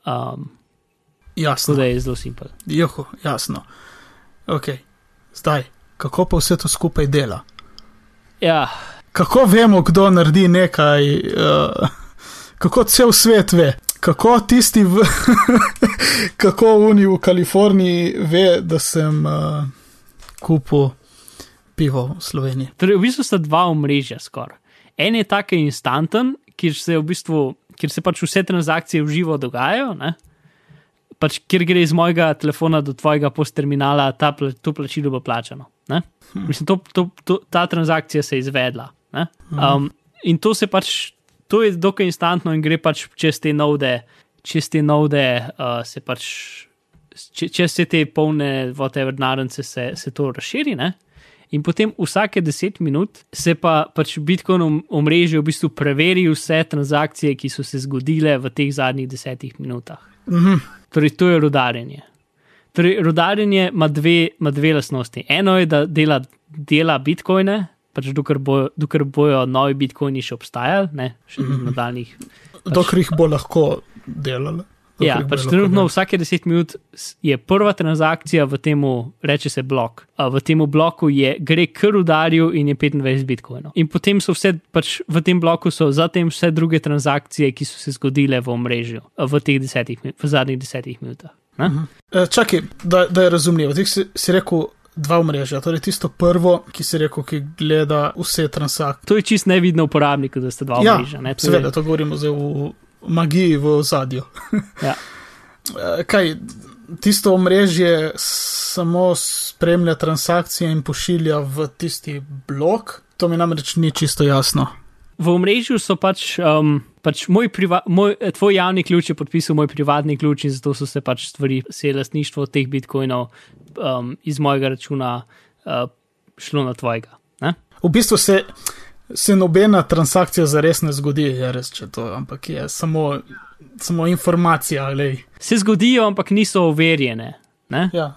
Um, Jasno, da je zelo simpel. Joho, jasno. Ok, zdaj, kako pa vse to skupaj dela? Ja, Kako vemo, kdo naredi nekaj, uh, kako cel svet ve, kako tisti, v, kako oni v Kaliforniji ve, da sem uh, kupil pivo v Sloveniji. torej v bistvu sta dva omrežja skoraj. En je tak instanten, kjer se, v bistvu, kjer se pač vse transakcije v živo dogajajo, ne? pač kjer gre iz mojega telefona do tvojega postterminala, ta, pla- to plačilo bo plačano. Ne? Mislim, to, to, to, ta transakcija se je izvedla. ne. Um, in to se pač, to je dokaj instantno in gre pač čez te node, čez te node uh, se pač, če, čez vse te polne, whatever, narence se, se to razširi. Ne? In potem vsake 10 minut se pa pač Bitcoin om- omrežje v bistvu preveri vse transakcije, ki so se zgodile v teh zadnjih 10 minutah. Mhm. Torej, to je rodarjenje. Torej, rodarjenje ima dve, ima dve lastnosti. Eno je, da dela, dela bitcoine, pač dokler, bojo, dokler bojo novi bitcoini še obstajali, ne, še Mhm. v nadaljnih. Dokler jih bo lahko dokler Ja, pač trenutno vsake 10 minut je prva transakcija v tem, reče se blok. V tem bloku je, gre k rudarju in je 25 bitcoinov. In potem so vse, pač v tem bloku so zatem vse druge transakcije, ki so se zgodile v omrežju v teh desetih, v zadnjih desetih minutah. Ne? E, čakaj, da, da je razumljivo. Ti si, si rekel dva omrežja, torej tisto prvo, ki si rekel, ki gleda vse transakcije. To je čist nevidno uporabniku, da sta dva Ja, omrežja. ne, to je- seveda, to govorimo zdaj v magiji, v zadju. Ja. Kaj, tisto omrežje samo spremlja transakcije in pošilja v tisti blok? To mi namreč ni čisto jasno. V omrežju so pač, um, pač moj priva, moj, eh, tvoj javni ključ je podpisal moj privatni ključ in zato so se pač stvari, vse je lastništvo teh bitcoinov um, iz mojega računa uh, šlo na tvojega. Ne? V bistvu se, se nobena transakcija zares ne zgodi, je res, če to, ampak je samo, samo informacija. Lej. Se zgodijo, ampak niso overjene. Ne? Ja.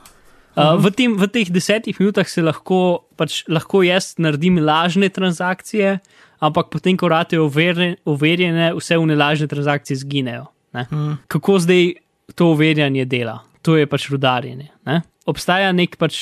Uh, v, tem, v teh desetih minutah se lahko, pač, lahko jaz naredim lažne transakcije, ampak potem, ko rate overjene, vse v nelažne transakcije zginejo. Ne? Mm. Kako zdaj to overjanje dela? To je pač rudarjenje. Ne? Obstaja nek pač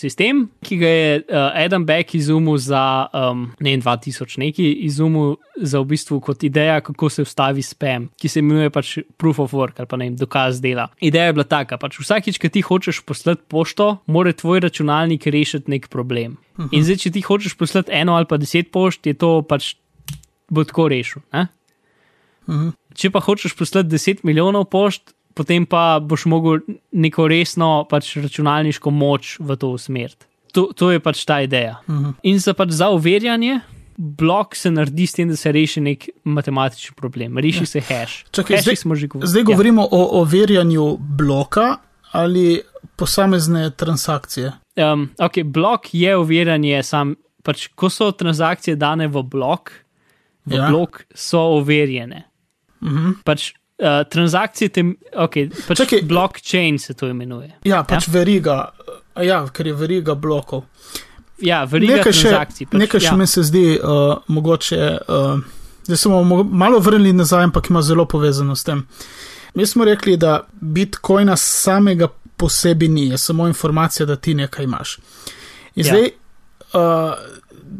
sistem, ki ga je uh, Adam Beck izumil za um, ne vem, 2000 neki, izumil za v bistvu kot ideja, kako se ustavi spam, ki se imenuje pač proof of work ali pa ne vem, dokaz dela. Ideja je bila taka, pač vsakič, ko ti hočeš poslati pošto, mora tvoj računalnik rešiti nek problem. Uh -huh. In zdaj, če ti hočeš poslati eno ali pa deset pošt, je to pač bo tako rešil. Ne? Mhm. Če pa hočeš poslati 10 milijonov pošt, potem pa boš mogel neko resno pač računalniško moč v to usmeriti. To, to je pač ta ideja. Mhm. In za, pač za overjanje blok se naredi s tem, da se reši nek matematični problem, reši se hash. Čakaj, Hashi zdaj- že govorili. Zdaj govorimo ja. o overjanju bloka ali posamezne transakcije. Ja. Um, ok, blok je overjanje, sam, pač, ko so transakcije dane v blok, v Ja. ja. blok so overjene. Mhm. Pač uh, transakcije, tem, okay, pač Čakaj. blockchain se to imenuje. Ja, pač ja? veriga, ja, ker je veriga blokov. Ja, veriga Nekaj še, transakcij. Pač, nekaj še ja. mi se zdi uh, mogoče. Uh, Zdaj smo mo- malo vrnili nazaj, ampak ima zelo povezano s tem. Mi smo rekli, da bitcoina samega po sebi ni, je samo informacija, da ti nekaj imaš. In Ja. zdaj, uh,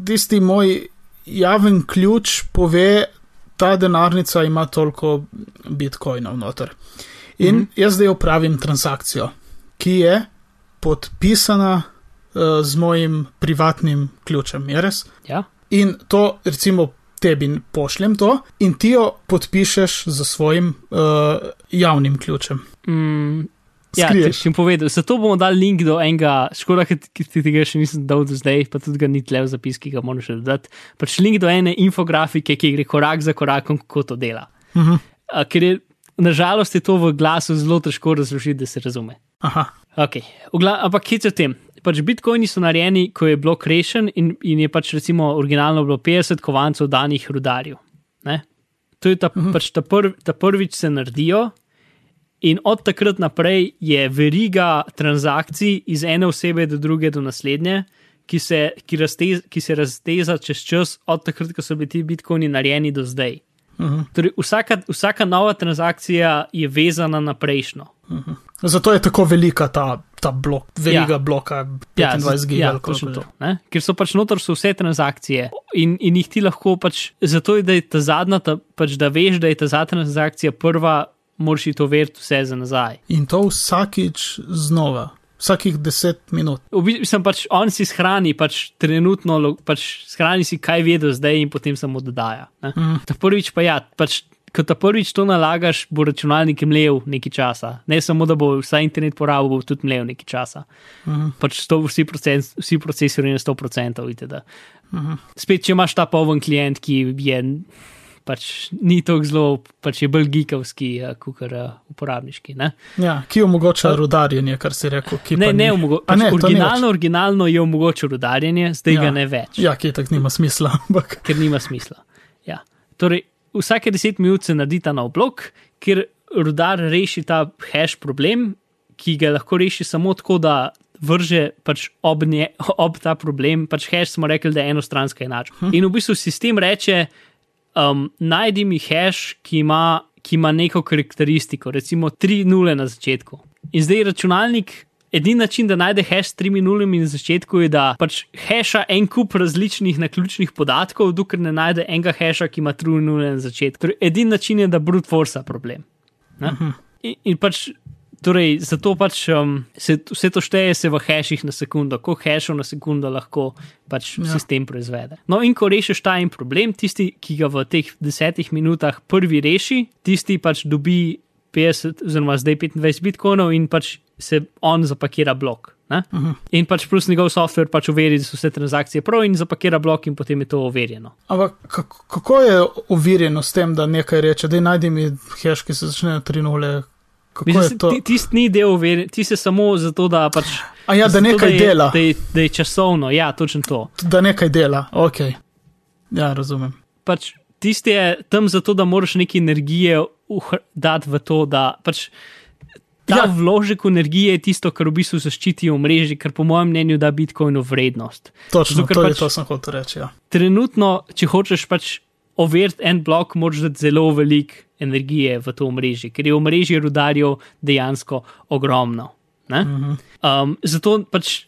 tisti moj javen ključ pove, ta denarnica ima toliko bitcoinov noter. In Mhm. jaz zdaj upravim transakcijo, ki je podpisana uh, z mojim privatnim ključem, je res? Ja. In to, recimo, tebi pošljem to, in ti jo podpišeš z svojim uh, javnim ključem. Mm, ja, če Skriješ. bom povedal. Zato bomo dali link do enega, škoda, ki ti tega še nisem dal do zdaj, pa tudi ga ni tle v zapis, ki ga moram še dodati. Pač link do ene infografike, ki gre korak za korakom, kako to dela. Uh -huh. A, ker je, nažalost, je to v glasu zelo težko razložiti, da se razume. Aha, Okay. Ugla, ampak kje o tem? Pač bitcoini so narejeni, ko je blok rešen in, in je pač recimo originalno bilo 50 kovancev danih rudarjev. Ne? To je ta, uh -huh. pač ta, prv, ta prvič se naredijo in od takrat naprej je veriga transakcij iz ene osebe do druge do naslednje, ki se, ki raztez, ki se razteza čez čas od takrat, ko so bili ti bitcoini narejeni do zdaj. uh -huh. Torej, vsaka, vsaka nova transakcija je vezana na prejšnjo. Zato je tako velika ta, ta blok, veriga Ja. bloka Ja, 25 z- gigabajtov. ja, točno to. Ne? Ker so pač notor so vse transakcije in, in jih ti lahko pač, zato je, da je ta zadnja, ta, pač da veš, da je ta zadnja transakcija prva, moraš to veriti vse za nazaj. In to vsakič znova, vsakih 10 minut. V bistvu pač, on si shrani, pač trenutno, pač shrani si, kaj ve do zdaj in potem samo dodaja. ne. Mhm. Ta prvič pa ja, pač. Ko ta prvič to nalagaš, bo računalnik mlev nekaj časa. Ne samo, da bo vsa internet porabil, bo tudi mlev nekaj časa. Mhm. Pač to vsi, procent, vsi procesori na 100%. Vidite, Mhm. Spet, če imaš ta poven klient, ki je pač ni tako zelo, pač je bolj gigovski, kot uh, uporabniški. Ne, Ja, ki omogoča rudarjenje, kar si rekel. ne, ne, omogo- pač ne, originalno, originalno je omogočil rudarjenje, zdaj Ja. ga ne več, Ja, ki tako nima smisla, ampak. ker nima smisla. Ja. Torej, vsake deset minut se naredi ta nov blok, kjer rudar reši ta hash problem, ki ga lahko reši samo tako, da vrže pač ob, nje, ob ta problem. Pač hash smo rekli, da je enostranska enačba. Hm. In v bistvu sistem reče, um, najdi mi hash, ki ima, ki ima neko karakteristiko, recimo tri nule na začetku. In zdaj računalnik. Edini način, da najde hash s tremi nulami na začetku, je, da pač hasha en kup različnih naključnih podatkov, dokler ne najde enega hasha, ki ima tri nule na začetku. Torej, edini način je, da brute force problem. Ne? In, in pač, torej, zato pač um, se, vse to šteje se v hashih na sekundo, koliko hashov na sekundo lahko pač ja. Sistem proizvede. No, in ko rešiš ta en problem, tisti, ki ga v teh desetih minutah prvi reši, tisti pač dobi 50, oziroma zdaj 25 bitcoinov in pač se on zapakira blok. Uh -huh. In pač plus njegov software pač overi, da so vse transakcije prav in zapakira blok, in potem je to overjeno. Ampak kako, je uvirjeno s tem, da nekaj reče, da najdi mi hash, ki se začne na 3.0? Kako Mislim, je to? ti, tisti ni del ti se samo zato, da pač. A ja, da zato, nekaj je, dela. Da je, da je časovno, ja, točno to. Da nekaj dela, ok. Ja, razumem. Pač tisti je tam zato, da moraš neki energije dati v to, da pač. Ta ja. Vložek energije je tisto, kar v bistvu zaščiti omrežje, kar po mojem mnenju da Bitcoinu vrednost. Točno, Zato, to, pač... pač- to sem hotel reči. Ja. Trenutno, če hočeš pač overiti en blok, moraš dati zelo veliko energije v to omrežje, ker je omrežje rudarjev dejansko ogromno. Ne? Um, zato pač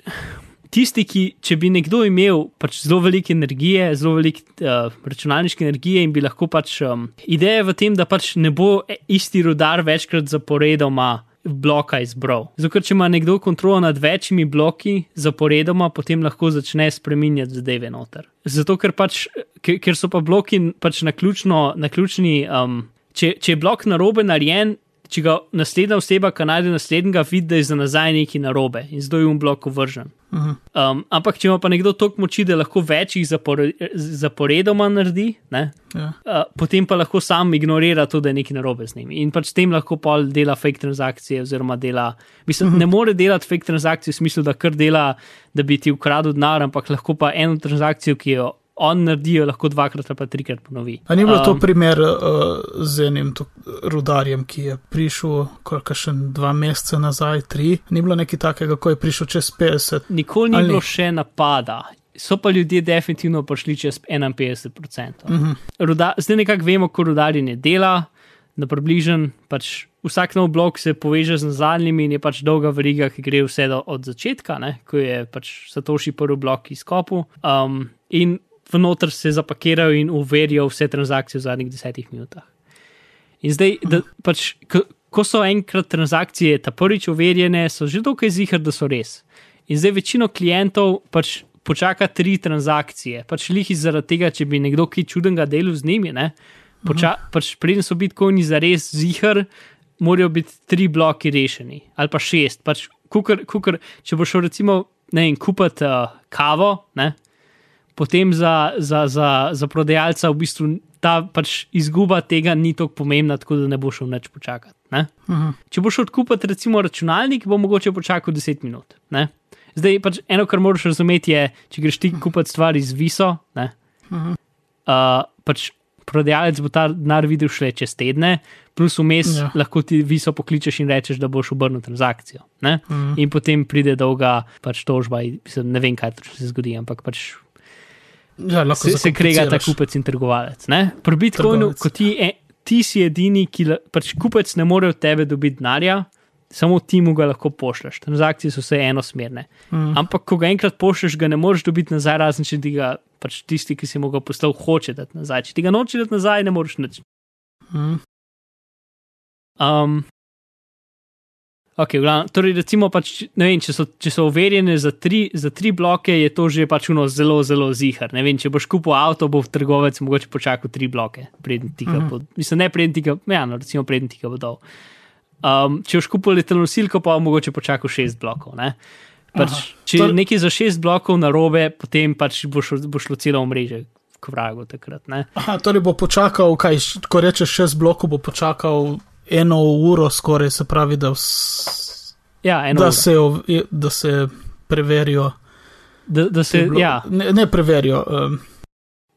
tisti, ki, če bi nekdo imel pač zelo veliko energije, zelo veliko uh, računalniške energije in bi lahko pač. Um, ideja je v tem, da pač ne bo isti rudar večkrat zaporedoma bloka izbral. Zato, ker če ima nekdo kontrolo nad večjimi bloki zaporedoma, potem lahko začne spreminjati zadeve noter. Zato, ker pač, ker, so pa bloki pač naključno, naključni. Um, če, če je blok narobe narejen, če ga naslednja oseba, ki najde naslednjega, vidi, da je za nazaj neki narobe in zdaj je um blok uvržen. Um, ampak, če ima pa nekdo toliko moči, da lahko večjih zapore, zaporedoma naredi, ne, Ja. uh, potem pa lahko sam ignorira to, da je nekaj narobe z njimi. In pač s tem lahko pol dela fake transakcije, oziroma dela. Mislim, ne more delati fake transakcije v smislu, da kar dela, da bi ti ukradel denar, ampak lahko pa eno transakcijo, ki jo on naredijo lahko dvakrat ali pa trikrat ponovi. A ni bilo um, to primer uh, z enim rudarjem, ki je prišel, koliko še dva meseca nazaj, tri, ni bilo nekaj takega, ko je prišel čez 50. Nikoli ni Ali bilo še napada. So pa ljudje definitivno prišli čez 51%. Mhm. Ruda, zdaj nekako vemo, kako rudarjenje dela, da približen pač vsak nov blok se poveže z zadnjimi in je pač dolga veriga, ki gre vse do, od začetka, ne, ko je pač Satoshi prvi blok izkopal. Um, in vnoter se zapakirajo in uverijo vse transakcije v zadnjih desetih minutah. In zdaj, da, pač, ko, ko so enkrat transakcije ta prvič overjene, so že dokaj zihar, da so res. In zdaj večino klientov pač počaka tri transakcije, pač lih zaradi tega, če bi nekdo kaj čudenega delal z njimi, ne, poča, pač preden so bitcoini zares zihar, morajo biti tri bloki rešeni, ali pa šest. Pač, kukor, kukor, če boš šel recimo ne vem, kupiti uh, kavo, ne, potem za, za, za, za prodajalca v bistvu ta pač izguba tega ni tako pomembna, tako da ne boš šel več počakati. Ne? Mhm. Če boš odkupiti recimo računalnik, bo mogoče počakal 10 minut. Ne? Zdaj pač eno, kar moraš razumeti, je, če greš ti kupiti stvari z viso, ne, Mhm. uh, pač prodajalec bo ta denar videl šele čez tedne, plus vmes Ja. lahko ti viso pokličeš in rečeš, da boš obrnil transakcijo. Ne? Mhm. In potem pride dolga pač tožba, in, mislim, ne vem, kaj se zgodi, ampak pač Ja, lahko se, se krega ta kupec in trgovalec. Ne? Pri Bitcoinu, ko ti, e, ti si edini, ki pač kupec ne more od tebe dobiti denarja, samo ti mu ga lahko pošlješ. Transakcije so vse enosmerne. Mhm. Ampak, ko ga enkrat pošlješ, ga ne moreš dobiti nazaj, razen če ti ga pač tisti, ki si mu ga poslal, hoče dati nazaj. Če ti ga noče dati nazaj, ne moreš nič. Mhm. Um, ok, v glavnem, torej recimo, pač, vem, če so, če so overjene za tri, za tri bloke, je to že pač uno zelo, zelo zihar. Ne vem, če boš kupil avto, bo trgovec mogoče počakal tri bloke, preden ti ga Mhm. bo, mislim, ne preden ti ga, ja, no, recimo preden ti ga bo dal. Um, če boš kupil letalno silko, pa mogoče počakal šest blokov. Ne? Pač, Aha. če je Torej- nekaj za šest blokov na robe, potem pač bo, šlo, bo šlo celo omrežje k vragu takrat. Ne? Aha, torej bo počakal, kaj, ko rečeš šest blokov, bo počakal eno uro skoraj, se pravi, da, vs, Ja, eno da, uro. se, da se preverijo. da, da se, ti blo- ja, ne, ne preverijo. Um,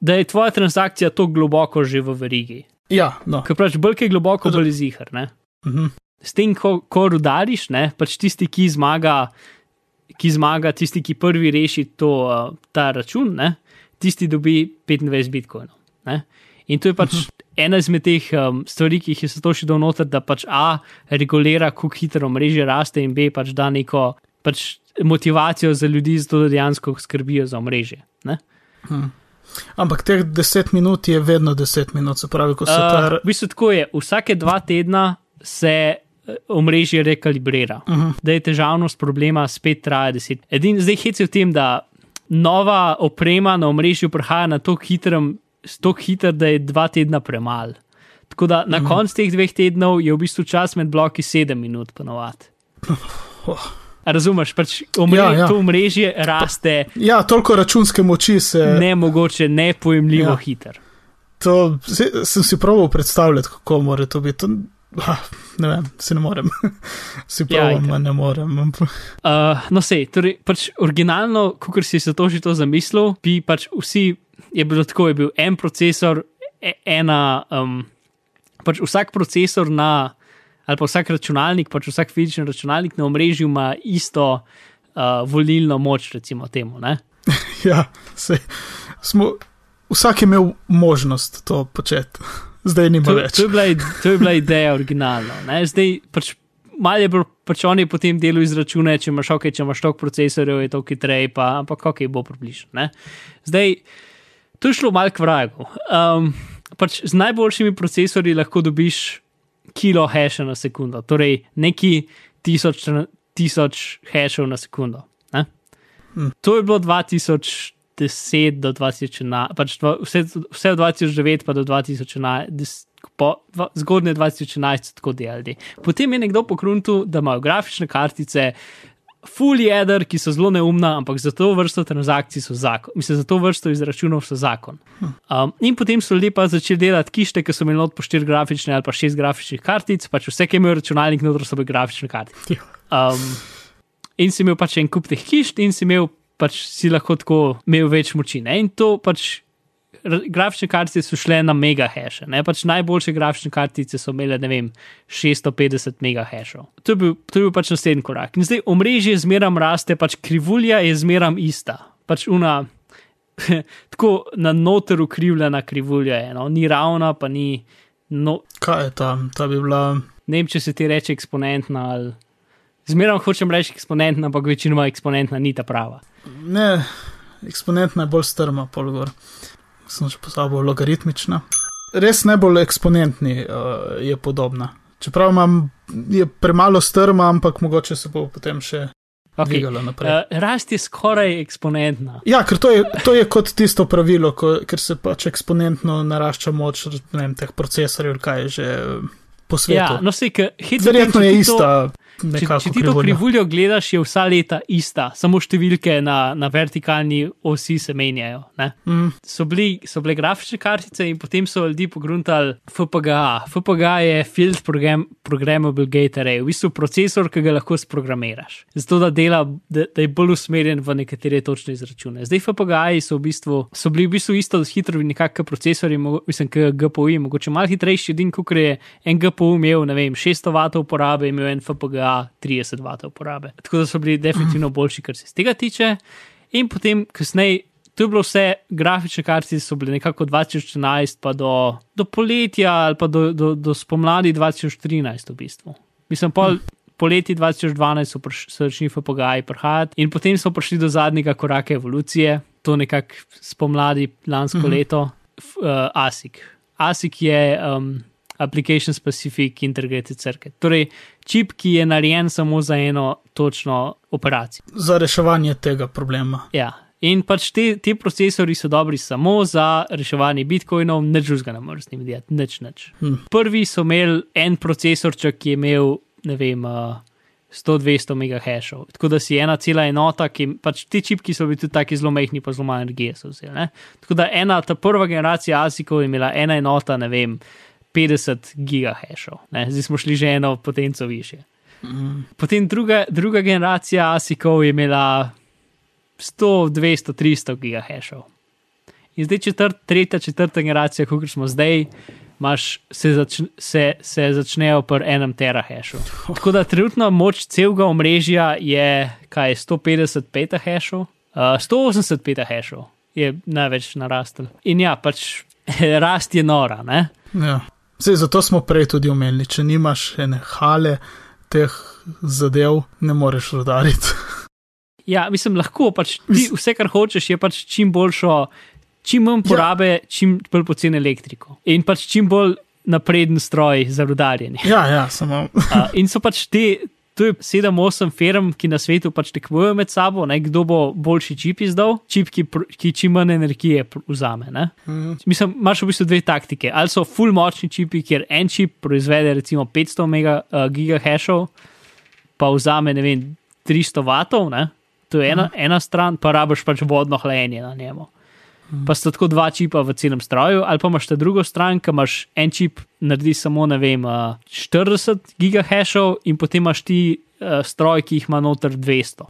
da je tvoja transakcija tako globoko že v verigi. ja, no. Ker pač bolj je globoko, bolj je zihar. Ne? Mhm. S tem, ko, ko rudariš, ne, pač tisti, ki zmaga, ki zmaga, tisti, ki prvi reši to, uh, ta račun, ne, tisti dobi 25 bitcoinov. Ne. In to je pač uh -huh. Ena izmed teh um, stvari, ki jih je to še dal noter, da pač A regulira, kako hitro mreže raste, in B pač da neko pač motivacijo za ljudi, zato da dejansko skrbijo za mreže. Ampak teh deset minut je vedno deset minut, se pravi, ko se ta. Uh, v bistvu tako je, vsake dva tedna se eh, omrežje rekalibrira. Uh Mhm. -huh. Da je težavnost problema spet traja deset. Edin zdaj hec je v tem, da nova oprema na omrežju prihaja na tako hitrem, tako hiter, da je dva tedna premalo. Tako da na -huh. koncu teh dveh tednov je v bistvu čas med bloki sedem minut, ponovadi. Oh. Razumeš, pač omre, Ja, ja, to omrežje raste Ja, toliko računske moči se. ne mogoče, nepojemljivo Ja. ja. hiter. To se, sem si pravil predstavljati, kako mora to biti. To, ah, ne vem, si ne morem. si pravim, ja, ne morem. Uh, no, sej, torej, pač originalno, kot si se to že to zamislil, bi pač vsi, je bilo tako, je bil en procesor, e, ena, um, pač vsak procesor na, ali pa vsak računalnik, pač vsak fizični računalnik na omrežju ima isto uh, volilno moč, recimo temu. Ne? Ja, sej, smo, vsak je imel možnost to početi, zdaj nima To, več. to, je bila, to je bila ideja originalno. Ne? Zdaj pač. Mal je bilo, pač oni potem delo izračune, če imaš, okay, če imaš toliko procesorjev, je to hitreje, pa ampak okay, bo približno. Zdaj, to je šlo mal k vragu. Um, pač z najboljšimi procesorji lahko dobiš kilo hasha na sekundo, torej neki tisoč, tisoč hashov na sekundo. Ne? Hm. To je bilo 2010 do 2011, pač dva, vse, vse od 2009 pa do 2011. des- Po, dva, zgodne 2011 so tako delali. Potem je nekdo pokrunil, da imajo grafične kartice, full jeder, ki so zelo neumna, ampak za to vrsto transakcij so zakon. Mislim, za to vrsto izračunov so zakon. Um, in potem so lepa začeli delati kište, ki so imeli not po štiri grafične ali pa šest grafičnih kartic, pač vse, ki imel računalnik, noter so bile grafične kartice. Um, in si imel pač en kup teh kišt, in si imel pač si lahko tako imel več moči. Ne? In to pač grafične kartice so šle na megahash. Pač najboljše grafične kartice so imele, ne vem, 650 megahashov. To je bil, to je bil pač naslednji korak. In zdaj omrežje zmeram raste, pač krivulja je zmeram ista. Pač una, tako na noteru krivljena krivulja je, no? ni ravna, pa ni. No, Kaj je tam? Ta bi bila. ne vem, če se ti reče eksponentna ali. Zmeraj hočem reči eksponentna, ampak večinoma eksponentna ni ta prava. Ne, eksponentna je bolj strma, polgor. Sem že pozabil, logaritmična. Res najbolj eksponentni uh, je podobna. Čeprav imam, je premalo strma, ampak mogoče se bo potem še Okay. dvigala naprej. Uh, rast je skoraj eksponentna. Ja, ker to je, to je kot tisto pravilo, ko, ker se pač eksponentno narašča moč vem, teh procesorjev, kaj je že eh, po svetu. Ja, no, se, Verjetno je ista. Če, nekako če ti to krivulja. krivuljo gledaš, je vsa leta ista, samo številke na, na vertikalni osi se menjajo. ne. Mm, So, bili, so bile grafične kartice in potem so ljudi pogruntali FPGA. FPGA je Field Program, Programmable Gate Array, v bistvu procesor, ki ga lahko sprogramiraš. Zato, da, dela, da, da je bolj usmerjen v nekatere točne izračune. Zdaj FPGA-ji so, v bistvu, so bili v bistvu isto hitro, nekako procesori, mislim, kot GPU, mogoče malo hitrejši, edin, kot je en GPU imel, ne vem, 600 W uporabe, imel en FPGA 30 W uporabe. Tako da so bili definitivno boljši, kar se tega tiče. In potem, kasneje, to je bilo vse, grafične kartice so bile nekako 2014, pa do, do poletja ali pa do, do, do spomladi 2013, v bistvu. Mislim, pol, poleti 2012 so, priš, so začeli FPGA-ji prihajati in potem so prišli do zadnjega koraka evolucije, to nekako spomladi lansko Mhm. leto, f, uh, ASIC. ASIC je um, Application Specific Integrated Circuit, torej čip, ki je narejen samo za eno točno operacijo. za reševanje tega problema. Ja. In pač te, te procesori so dobri samo za reševanje bitcoinov, nič drugega ne moreš z njimi delati, nič, nič. Hm. Prvi so imeli en procesorček, ki je imel, ne vem, uh, 100-200 megahashov. Tako da si ena cela enota, ki pač ti čipki so bili tudi taki zelo majhni, pa zelo malo energije so vzeli. Ne? Tako da ena, ta prva generacija ASIC-ov je imela ena enota, ne vem, 50 gigahashov. Zdaj smo šli že eno potenco više. Mm. Potem druga, druga generacija ASIC-ov je imela 100, 200, 300 gigahashov. In zdaj četrt, tretja, četrta generacija, kot smo zdaj, imaš, se, začne, se, se začnejo pri enem terahashu. Tako da trenutna moč celega omrežja je kaj 150 petahashov, uh, 180 petahashov je največ narastel. In ja, pač rast je nora, ne? Ja. Zdaj, zato smo prej tudi omenili, če nimaš ene hale teh zadev, ne moreš rodariti. Ja, mislim, lahko pač ti, vse, kar hočeš, je pač čim boljšo, čim manj porabe, ja. čim bolj poceni elektriko in pač čim bolj napreden stroj za rudarjenje. Ja, ja, samo. Uh, in so pač te, to je 7-8 firm, ki na svetu pač tekmujejo med sabo, ne, kdo bo boljši čip izdal, čip, ki, ki čim manj energije vzame. Ne. Mm. Mislim, imaš v bistvu dve taktike. Ali so full močni čipi, kjer en čip proizvede recimo 500 mega, uh, gigahashov, pa vzame ne vem 300 vatov, ne? to je ena, ena stran, pa rabiš pač vodno hlajenje na njemu. Pa sta tako dva čipa v celem stroju, ali pa imaš ta drugo stran, ki imaš en čip, naredi samo ne vem, uh, 40 gigahashov in potem imaš ti uh, stroj, ki jih ima noter 200.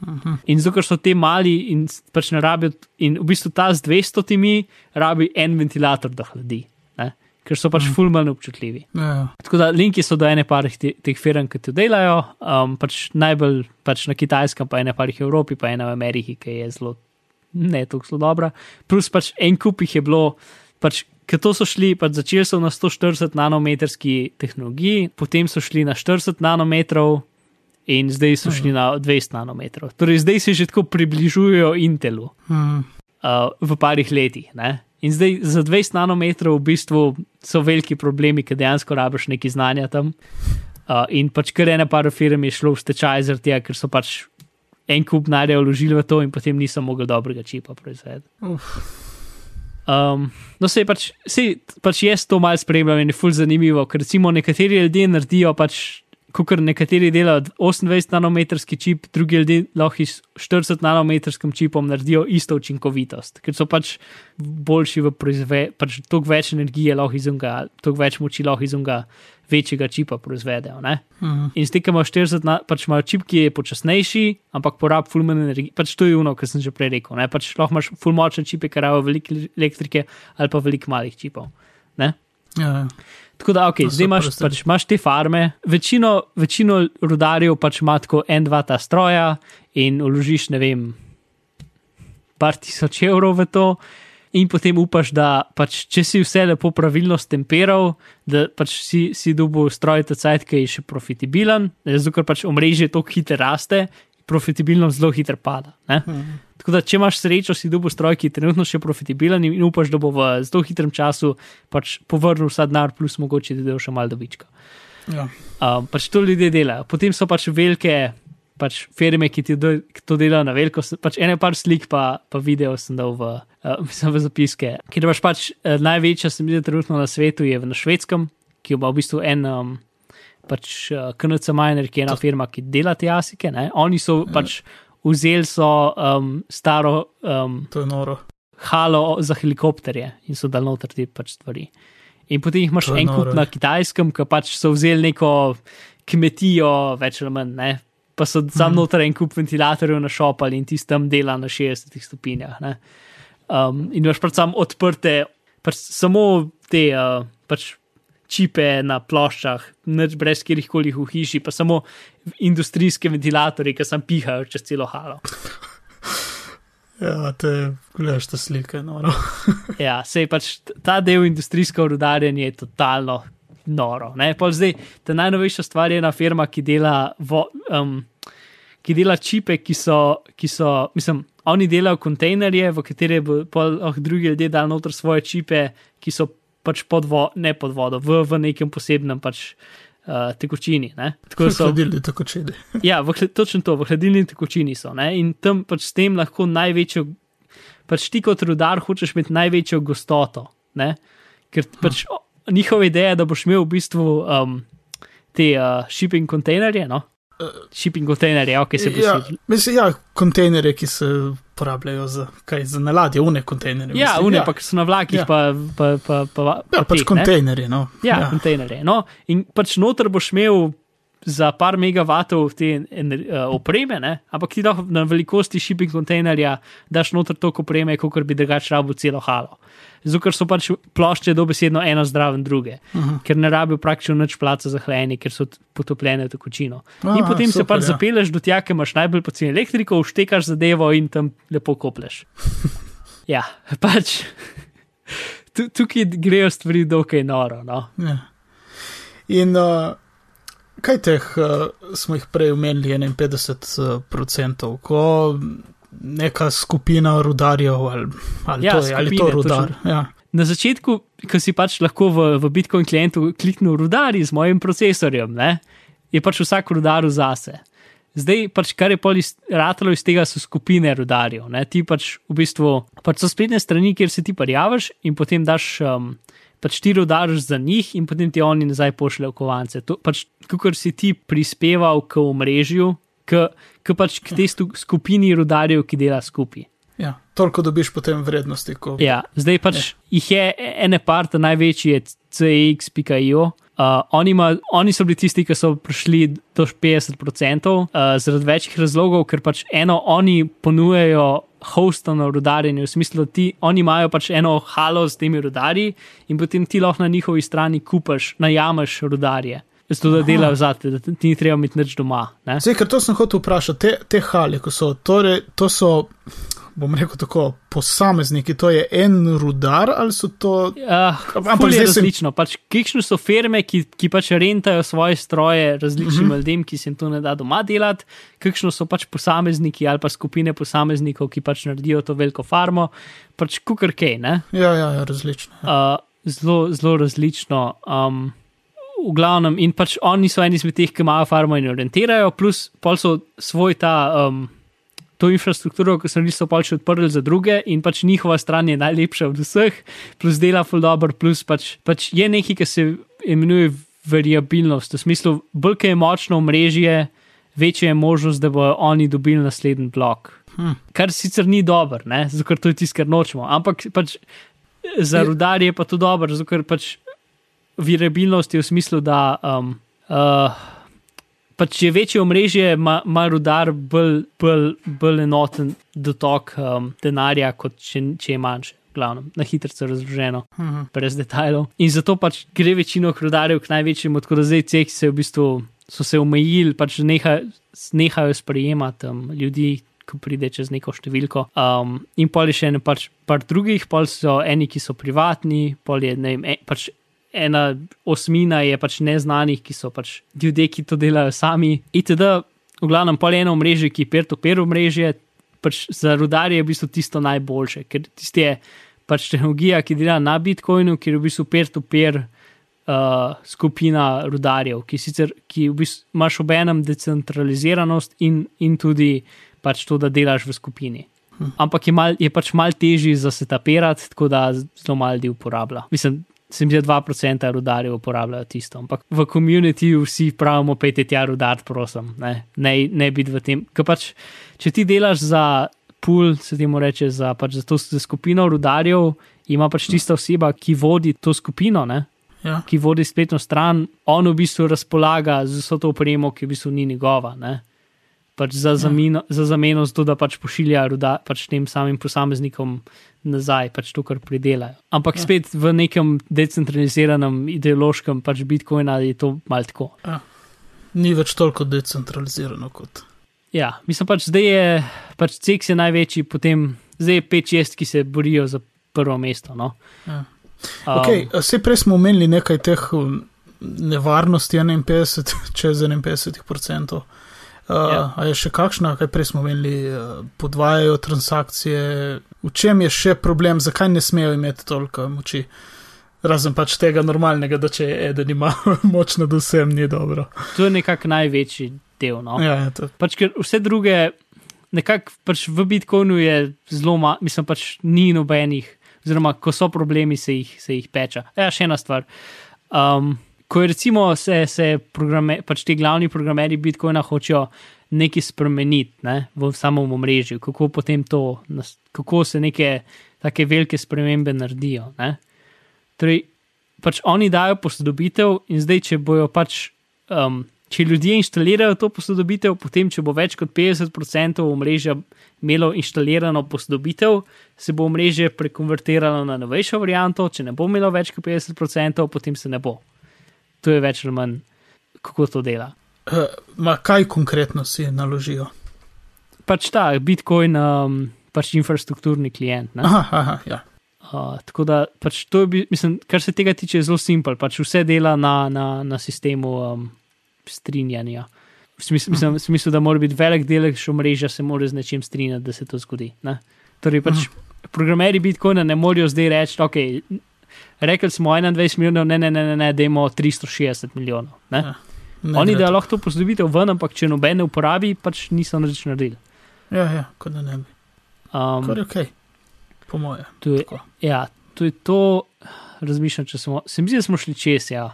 In zato, ker so te mali in pač ne rabijo, in v bistvu ta z 200 timi rabi en ventilator, da hladi, ne? ker so pač ful manj občutljivi. Ja. Tako da linki so do ene parih te, teh firm, ki to delajo, um, pač najbolj pač na kitajskem, pa ene parih v Evropi, pa ena v Ameriki, ki je zelo ne tako zelo dobra. Plus pač en kup jih je bilo, pač, ker to so šli, pač začeli so na 140 nanometrski tehnologiji, potem so šli na 40 nanometrov. In zdaj so šli na 200 nanometrov. Torej, zdaj se že tako približujejo Intelu Mm. uh, v parih letih. Ne? In zdaj za 20 nanometrov v bistvu so veliki problemi, ker dejansko rabiš neki znanja tam. Uh, in pač kar ena par firm je šlo v stečaj zaradi tega, ker so pač en kup narja vložili v to in potem niso mogli dobrega čipa proizvedeti. Um, no, se pač, sej, pač jaz to malo spremljam in je ful zanimivo, ker recimo nekateri ljudje naredijo pač kot nekateri delajo 28 nanometrski čip, drugi ljudje lahko s 40 nanometrskim čipom naredijo isto učinkovitost, ker so pač boljši v proizvedbi, pač toliko več energije lahko izunga, toliko več moči lahko izunga večjega čipa proizvedejo. -huh. In ki imajo 40, na, pač imajo čip, ki je počasnejši, ampak porab fulmen energije. Pač to je ono, kar sem že prej rekel. Ne? Pač lahko imaš fulmočne čipe, ki rabijo veliko elektrike ali pa veliko malih čipov. Ne? Ja, ja. Tako da, okay, zdaj imaš, pač, imaš te farme, večino, večino rudarjev pač ima tako en, dva ta stroja in uložiš, ne vem, par tisoč evrov v to, in potem upaš, da pač, če si vse lepo pravilno stemperal, da pač si, si dobil stroj ta cajt, ki je še profitabilen, zato ker pač omrežje tako hitro raste, profitabilnost zelo hitro pada. Hmm. Tako da, če imaš srečo, si dobil stroj, ki je trenutno še profitabilen in upaš, da bo v zelo hitrem času pač povrnil vsa denar, plus mogoče da del še malo dobička. Ja. Um, pač to ljudje delajo. Potem so pač velike pač firme, ki do, ki to delajo na veliko. Pač ene par slik, pa, pa video sem dal v, uh, v zapiske. Ker imaš pač uh, največja, sem videl trenutno na svetu, je na švedskem, ki ima v bistvu en. Um, Pač uh, KNC Miner, ki je ena to... firma, ki dela te asike. Ne? Oni so ja. pač vzeli so, um, staro um, halo za helikopterje in so dal noter te pač stvari. In potem jih imaš en kup na kitajskem, ki pač so vzeli neko kmetijo, več ali manj, ne? Pa so mm. sam noter en kup ventilatorjev našopali in tisti tam dela na 60 stopinjah. Um, in imaš pač samo odprte, pač samo te uh, pač čipe na ploščah, neč brez kjerih koli v hiši, pa samo industrijske ventilatorje, ki sam pihajo čez celo halo. Ja, te gledaš te slike, noro. ja, sej pač ta del industrijskega rudarjenja je totalno noro. Zdaj, ta najnovejša stvar je ena firma, ki dela, vo, um, ki dela čipe, ki so, ki so, mislim, oni delajo kontejnerje, v katere bo lahko drugi ljudje dali noter svoje čipe, ki so pač pod vo, ne pod vodo, v, v nekem posebnem pač. Uh, tekočini. Tako so hladilni tekočini. ja, v, točno to, v hladilni tekočini so. Ne? In tam pač s tem lahko največjo, pač ti kot rudar, hočeš imeti največjo gostoto. Ne? Ker pač njihova ideja, da boš imel v bistvu um, te uh, shipping kontejnerje. No? Uh, shipping kontejnerje, ok, se ja, mislim, ja, kontejnerje, ki se uporabljajo za, kaj, za naladje, une kontejnerje. Ja, une, ja. pa so na vlakih, ja. pa, pa, pa, pa, pa, ja, pač kontejnerje. No. Ja, ja, kontejnerje. No? In pač noter boš imel za par megavatov te uh, opreme, ne? ampak ti lahko na velikosti shipping kontejnerja daš noter toliko opreme, kot bi drugače rabo celo halo. Zato, ker so pač plošče dobesedno eno zdravo druge, uh -huh. ker ne rabijo praktično nič placa za hlajenje, ker so potopljene v tekočino. In potem super, se pač ja. zapeleš do tja, ker imaš najbolj poceni elektriko, uštekaš zadevo in tam lepo kopleš. ja, pač tukaj grejo stvari dokaj noro. No? Ja. In uh, kaj teh uh, smo jih prej omenili, 51 odstotkov, ko neka skupina rudarjev ali, ali, ja, to, je, ali to rudar. Ja. Na začetku, ko si pač lahko v, v Bitcoin klientu kliknil rudari z mojim procesorjem, ne, je pač vsak rudar zase. Zdaj, pač, kar je ratalo iz tega, so skupine rudarjev. Ne. Ti pač v bistvu pač so spletne strani, kjer se ti parjavaš in potem daš. Um, Pač ti rodariš za njih, in potem ti oni nazaj pošljejo kovance. To, pač, kot si ti prispeval k omrežju, k pač k tej skupini rudarjev, ki dela skupaj. Ja, toliko dobiš potem vrednosti. Ko... Ja, zdaj pač ja. jih je ene parte, največji je CX.io. Uh, oni, ma, oni so bili tisti, ki so prišli do 50% uh, zaradi večjih razlogov, ker pač eno, oni ponujajo hosta na rudarjenju, v smislu, da oni imajo pač eno halo s temi rudarji in potem ti lahko na njihovi strani kupaš, najameš rudarje. Zato, da delajo zate, da ti ni treba imeti nič doma. Zdaj, ker to sem hotel vprašati, te, te hale, ko so, torej, to so, bom rekel tako, posamezniki, to je en rudar ali so to. Uh, Ampak je različno. Sem... Pač, Kikšne so firme, ki, ki pač rentajo svoje stroje različnim uh mhm. -huh. ljudem, ki se jim to ne da doma delati, kikšne so pač posamezniki ali pa skupine posameznikov, ki pač naredijo to veliko farmo, pač kukarkej. Ja, ja, ja, različno. Ja. Uh, zelo, zelo različno. Um, v glavnem, in pač oni so eni izmed teh, ki imajo farmo in orientirajo, plus pol so svoj ta. Um, To infrastrukturo, ki so niso pač odprli za druge, in pač njihova stran je najlepša od vseh, plus dela full dobro, plus pač, pač je nekaj, ki se imenuje variabilnost, v smislu, bolj je močno omrežje, večja je možnost, da bodo oni dobili naslednji blok. Hm. Kar sicer ni dobro, zato to je tisto, kar nočemo. Ampak pač za rudarje je pa to dobro, zato ker pač variabilnost je v smislu, da. Um, uh, Pač če je večje omrežje, ima, ima rudar bolj, bolj, bolj enoten dotok um, denarja, kot če, če je manjše, glavno, na hitro razloženo, uh Mhm. -huh. brez detajlov. In zato pač gre večino rudarjev k največjemu, tako da zdaj ceh se v bistvu so se omejili, pač neha, nehajo sprejemati um, ljudi. Ko pride čez neko številko. Um, in pol je še eno pač par drugih, pol so eni, ki so privatni, pol je ne vem, e, pač ena osmina je pač neznanih, ki so pač ljudje, ki to delajo sami. Itd. V glavnem, pol je eno mreže, ki je peer-to-peer mreže, pač za rudarje je v bistvu tisto najboljše, ker tisti je pač tehnologija, ki dela na Bitcoinu, ker je v bistvu peer-to-peer uh, skupina rudarjev, ki sicer ki v bistvu imaš obenem decentraliziranost in, in tudi pač to, da delaš v skupini. Ampak je, mal, je pač mal težji za setapirati, tako da zelo malo ljudi uporablja. Mislim, se mi zdi, da 2% rudarjev uporabljajo tisto. Ampak v komunitiju vsi pravimo, pejte tja rudar, prosim, ne, ne, ne biti v tem. Ker pač, če ti delaš za pool, se temu reče, za, pač za to za skupino rudarjev, ima pač tista oseba, ki vodi to skupino, ne, Ja. ki vodi spletno stran, on v bistvu razpolaga z vso to opremo, ki v bistvu ni njegova. Ne. Pač za, zameno, za zameno za to, da pač pošilja ruda, pač tem samim posameznikom nazaj, pač to, kar pridelajo. Ampak Ja. spet v nekem decentraliziranem ideološkem pač Bitcoina je to mal tako. Ni več toliko decentralizirano kot. Ja, mislim pač zdaj je, pač CEX je največji, potem zdaj je 5-6, ki se borijo za prvo mesto. No. Ja. Um, Okay, vse prej smo omenili nekaj teh um, nevarnosti 51, čez 51%. Uh. A je še kakšna, kaj prej smo omenili, uh, podvajajo transakcije, v čem je še problem, zakaj ne smejo imeti toliko moči? Razen pač tega normalnega, da če je eden ima moč nad vsem, ni dobro. To je nekako največji del. No. Ja, ja, to, Pač, ker vse druge, nekako pač v Bitcoinu je zelo malo, mislim pač ni nobenih, oziroma ko so problemi, se jih, se jih peča. Ja, še ena stvar. Um, ko recimo se, se programe, pač ti glavni programeri Bitcoina hočejo nekaj spremeniti ne, v samem omrežju, kako potem to, kako se neke take velike spremembe naredijo. Ne. Torej, pač oni dajo posodobitev in zdaj, če bojo pač. Um, Če ljudje inštalirajo to posodobitev, potem, če bo več kot 50% omrežja imelo inštalirano posodobitev, se bo omrežje prekonvertiralo na novejšo varianto, če ne bo imelo več kot 50%, potem se ne bo. To je več ali manj, kako to dela. uh, ma kaj konkretno si naložijo? Pač ta Bitcoin, um, pač infrastrukturni klient. ne. Aha, aha, ja. Uh, tako da, pač to je, mislim, kar se tega tiče, je zelo simpel. Pač vse dela na, na, na sistemu um, strinjanja. V smislu, mislim, v smislu, da mora biti velik delež omrežja, se mora z nečim strinjati, da se to zgodi. Ne? Torej, pač programeri Bitcoina ne morejo zdaj reči, ok, rekli smo 21 milijonov, ne, ne, ne, ne, ne da imamo 360 milijonov. Ne? Ja, Ne Oni da lahko to posodobitev ven, ampak če noben ne uporabi, pač niso nič naredili. Ja, ja, kot da ne bi. Um, Kar je ok, po moje. To je, Tako. ja, to je to, razmišljam, če smo, se mi zdi, da smo šli čez, ja.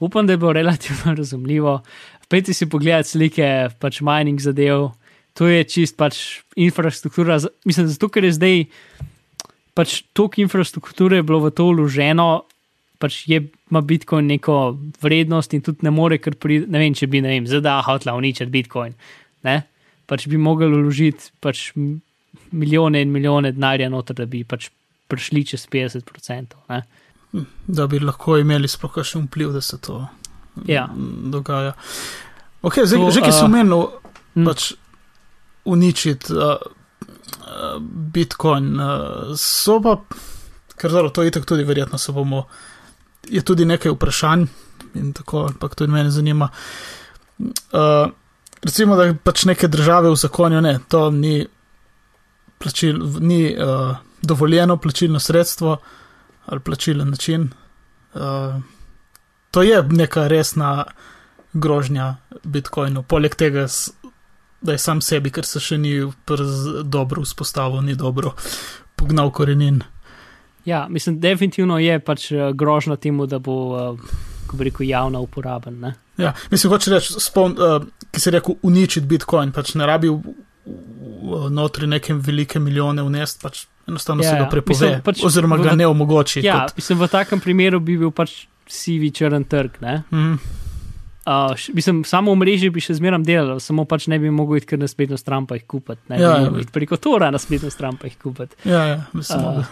Upam, da je bilo relativno razumljivo. Pejte si pogledati slike, pač mining zadev, to je čist pač infrastruktura, mislim, zato ker je zdaj pač toliko infrastrukture je bilo v to vloženo, pač je, ima Bitcoin neko vrednost in tudi ne more, ker pri, ne vem, če bi, ne vem, ZDA hotla uničiti Bitcoin, ne, pač bi mogli vložiti pač milijone in milijone denarja noter, da bi pač prišli čez 50%. Ne? Da bi lahko imeli sploh kakšen vpliv, da se to Ja. dogaja. Okay, zdaj, To, že ki a, si omenil, mm. pač uničiti uh, uh, Bitcoin, uh, so pa, ker zelo to itak tudi verjetno se bomo, je tudi nekaj vprašanj in tako, ampak tudi mene zanima. Uh, recimo, da pač neke države v zakonju ne, to ni, plačil, ni uh, dovoljeno plačilno sredstvo ali plačilen način. Uh, to je neka resna grožnja Bitcoinu, poleg tega, s- da je sam sebi, ker se še ni dobro vzpostavil, ni dobro pognal korenin. Ja, mislim, definitivno je pač eh, grožnja temu, da bo uh, ko bi rekel, javno uporaben. Ne? Ja, mislim, hoče reči, spon, uh, ki se je rekel, uničiti Bitcoin, pač ne rabi v, v, notri neke velike milijone vnest, pač enostavno ja, se ga prepove, mislim, pač oziroma ga v, ne omogoči. Ja, kot... mislim, v takem primeru bi bil pač sivi črn trg. Mm. Uh, mislim, samo v mreži bi še zmeraj delal, samo pač ne bi mogel iti kar na spletno stran pa jih kupiti. Ne ja, bi mogel iti preko Tora na spletno stran pa jih kupiti. Ja, ja, mislim. Uh,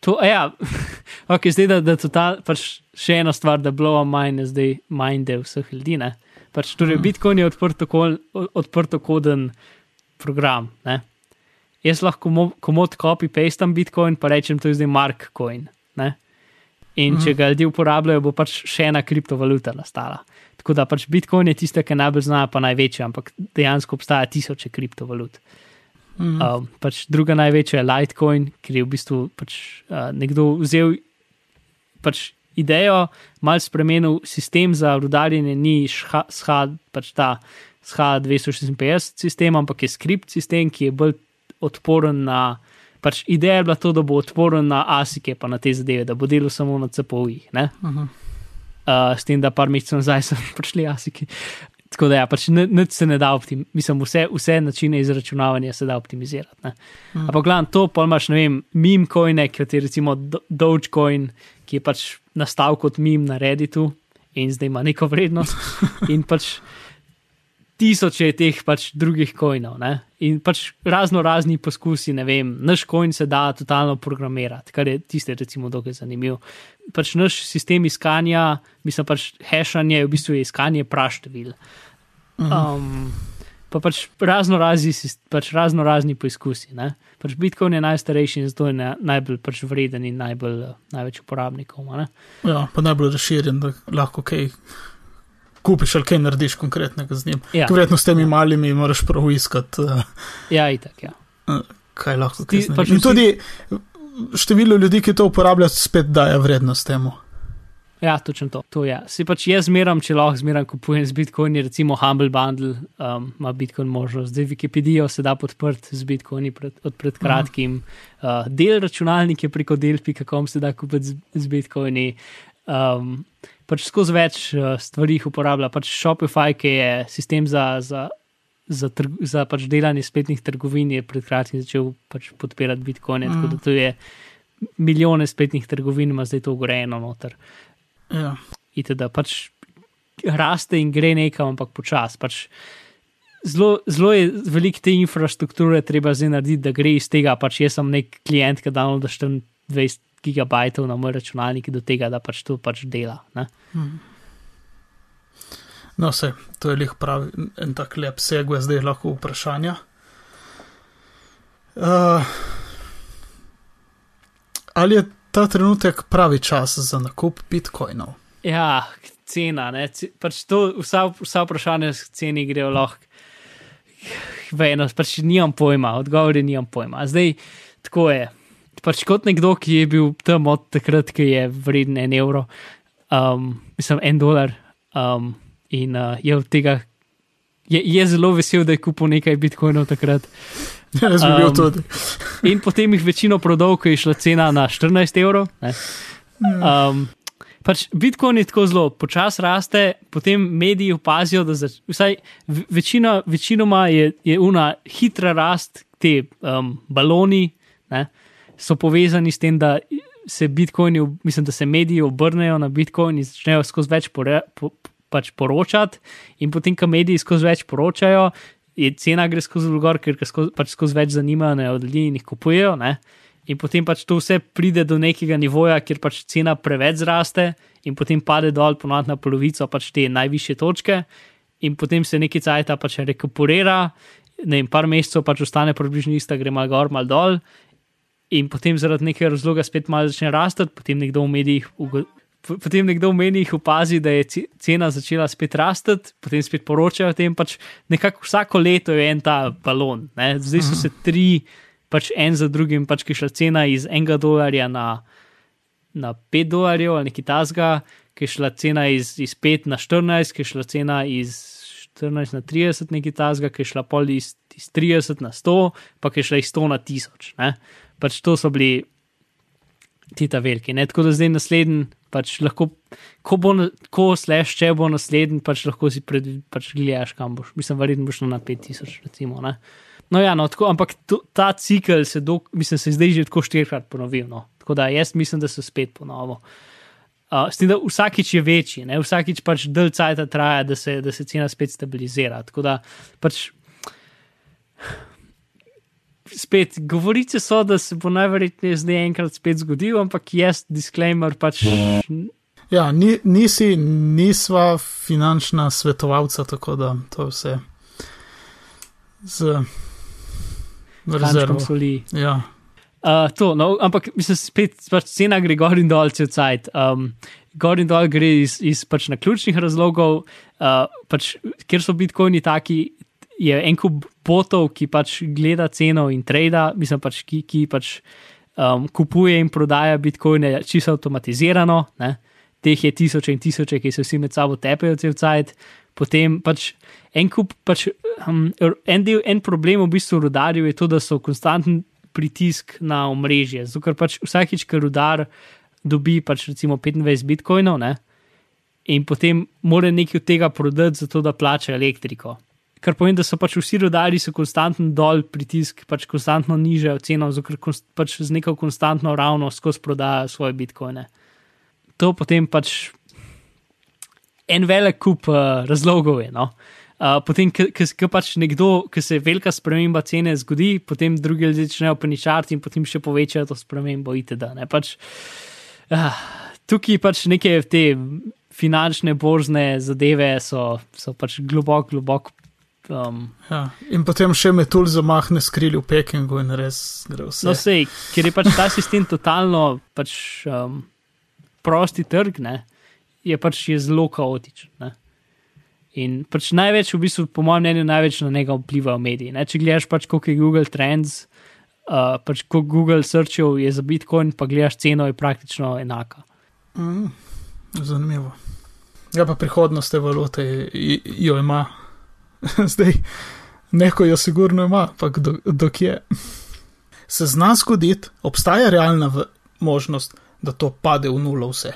to, ja, ok, zdaj da, da to ta, pač še ena stvar, da blow a mind, zdaj minde vseh ljudi. Ne? Pač, torej, mm. Bitcoin je odprtokoden program. Ne? Jaz lahko komod copy-pastam Bitcoin, pa rečem, to je zdaj Mark Coin. Ne? In če mhm. ga ljudje uporabljajo, bo pač še ena kriptovaluta nastala. Tako da pač Bitcoin je tiste, ki najbolj znajo, pa največji, ampak dejansko obstaja tisoče kriptovalut. Mm. Um, pač druga največja je Litecoin, ker je v bistvu pač, uh, nekdo vzel pač idejo, mal spremenil sistem za rudarjenje, ni SHA, pač ta SHA 256 sistem, ampak je skript sistem, ki je bolj odporen na pač ideja je bila to, da bo odporen na asike, pa na te zadeve, da bo delal samo na CPO-jih. Uh -huh. uh, s tem, da par mesecev nazaj so prišli asiki. Tako da ja, pač nič se ne da optimizirati, mislim, vse, vse načine izračunavanja se da optimizirati. Hmm. Ampak, glavno, to pa imaš, ne vem, meme coin, kot je recimo Dogecoin, ki je pač nastal kot meme na Redditu in zdaj ima neko vrednost. in pač tisoče teh pač drugih kojnov. In pač razno razni poskusi, ne vem, naš kojn se da totalno programirati, kar je tiste, recimo, dokaj zanimivo. Pač naš sistem iskanja, mislim pač hashanje, v bistvu je iskanje praštevil. Mhm. Um, pa pač razno razni, pač razno razni poskusi. Ne? Pač Bitcoin je najstarejši in zato je najbolj pač vreden in najbolj, največ uporabnikov. Ja, pa najbolj razširjen, da lahko kaj. Okay kupiš ali kaj narediš konkretnega z njim. Ja. Verjetno s temi malimi moraš prav iskati. Uh, ja, itak, ja. Uh, kaj lahko ti pač in tudi število ljudi, ki to uporabljajo, spet daje vrednost temu. Ja, točno to. to ja. Si pač jaz zmeram, če lahko zmeram kupujem z Bitcoini, recimo Humble Bundle um, ima Bitcoin možnost. Zdaj Wikipedijo se da podprti z Bitcoini pred, od pred kratkim. Uh, del računalnike preko del.com se da kupiti z, z Bitcoini. Um, pač skozi več uh, stvari uporablja. Pač Shopify, ki je sistem za, za, za, trg, za pač delanje spletnih trgovin, je pred kratkim začel pač podpirati Bitcoin. Mm. Tako da to je milijone spletnih trgovin, ima zdaj to urejeno noter. Ja. In da pač raste in gre nekam, ampak počasi. Pač zelo, zelo je veliko te infrastrukture, treba zdaj narediti, da gre iz tega. Pač jaz sem nek klient, ki da 24 gigabajtov na moj računalnik, do tega, da pač to pač dela. Hmm. No, vse, to je lih pravi en tak lep segue, zdaj lahko vprašanja. Uh, ali je ta trenutek pravi čas za nakup bitcoinov? Ja, cena. Pač to, vsa, vsa vprašanja s ceni grejo lahko. Vejno, pač nimam pojma, odgovori nimam pojma. Zdaj, tako je pač kot nekdo, ki je bil tam od takrat, ki je vreden en evro, um, mislim, en dolar. Um, in uh, je od tega, je, je zelo vesel, da je kupil nekaj bitcoinov takrat. Ja, jaz bi bil um, tudi. in potem jih večino prodal, ko je šla cena na 14 evrov. Um, pač Bitcoin je tako zelo počasi raste, potem mediji opazijo, da zač, vsaj večina, večinoma je, je una hitra rast, te um, baloni. Ne? So povezani s tem, da se mislim, da se mediji obrnejo na bitcoin in začnejo skozi več pore, po, pač poročati, in potem, ko mediji skozi več poročajo, je cena gre skozi gor, ker skozi, pač skozi več zanimajo od ljudi in jih kupujejo. Ne? In potem pač to vse pride do nekega nivoja, kjer pač cena preveč zraste, in potem pade dol, ponovadi na polovico pač te najvišje točke, in potem se nekaj cajta pač rekuperira, ne vem, par mesecev pač ostane približno isto, gre mal gor, mal dol, in potem zaradi nekega razloga spet malo začne rasti, potem nekdo v medijih. Potem nekdo v menijih opazi, da je cena začela spet rasti, potem spet poročajo o tem. Pač nekako vsako leto je en ta balon. Ne? Zdaj so se tri, pač en za drugim, pač ki je šla cena iz enega dolarja na, na pet dolarjev ali nekaj tasga, ki je šla cena iz, iz pet na štirinajst, ki je šla cena iz štirinajst na trideset, nekaj tasga, ki je šla pol iz, iz trideset na sto, pa ki je šla iz sto na tisoč pač to so bili ti ta veliki. Ne? Tako da zdaj naslednji Pač lahko, ko bo, ko slash, če bo naslednji, pač lahko si pred, pač gledaš, kam boš. Mislim, verjetno boš na 5000, recimo. Ne? No, ja, no, tako, ampak to, ta cikl se, do, mislim, se je zdaj že tako štirikrat ponovil. No. Tako da jaz mislim, da se spet ponovo. Uh, s tem, da vsakič je večji, ne? vsakič pač del cajta traja, da se, da se cena spet stabilizira. Tako da pač. Spet, govorice so, da se bo najverjetneje zdaj enkrat spet zgodil, ampak jaz, disclaimer, pač. Ja, ni, nisi, nisva finančna svetovalca, tako da to je vse z rezervo. soli. Ja, Uh, to, no, ampak mislim, spet pač cena gre gor in dol cel cajt. Um, gor in dol gre iz, iz pač naključnih razlogov, uh, pač, ker so bitcoini taki, je en kup botov, ki pač gleda ceno in trada, mislim pač, ki, ki pač um, kupuje in prodaja bitcoine čisto avtomatizirano. Ne? Teh je tisoče in tisoče, ki se vsi med sabo tepejo cel cajt. Potem pač en kup, pač, um, en, del, en problem v bistvu rudarjev je to, da so konstanten pritisk na omrežje. Zato, ker pač vsakič, ker rudar dobi pač recimo 25 bitcoinov, ne, in potem mora nekaj od tega prodati, zato da plača elektriko. Kar pomeni, da so pač vsi rodari so konstantno dol pritisk, pač konstantno nižajo ceno, ker pač z neko konstantno ravno skozi prodajajo svoje bitcoine. To potem pač en velik kup uh, razlogov je. No? Uh, potem, ki pač nekdo, ki se velika sprememba cene zgodi, potem drugi ljudje začnejo paničarti in potem še povečajo to spremembo, itd. Ne? Pač, uh, tukaj pač neke te finančne, borzne zadeve so, so pač globoko, globoko. Um, ja. In potem še metul zamahne skrili v Pekingu in res gre vse. no, sej, ker je pač ta sistem totalno pač, um, prosti trg, ne, je pač je zelo kaotičen. Ne. In pač največ, v bistvu, po mojem mnenju, največ na njega vplivajo mediji. Ne? Če gledaš pač, koliko je Google Trends, uh, pač koliko Google searchov je za Bitcoin, pa gledaš ceno, je praktično enaka. Mm, zanimivo. Ja, pa prihodnost te valute jo ima. Zdaj, neko jo sigurno ima, ampak do, dokje. Se zna zgoditi, obstaja realna v, možnost, da to pade v nulo vse.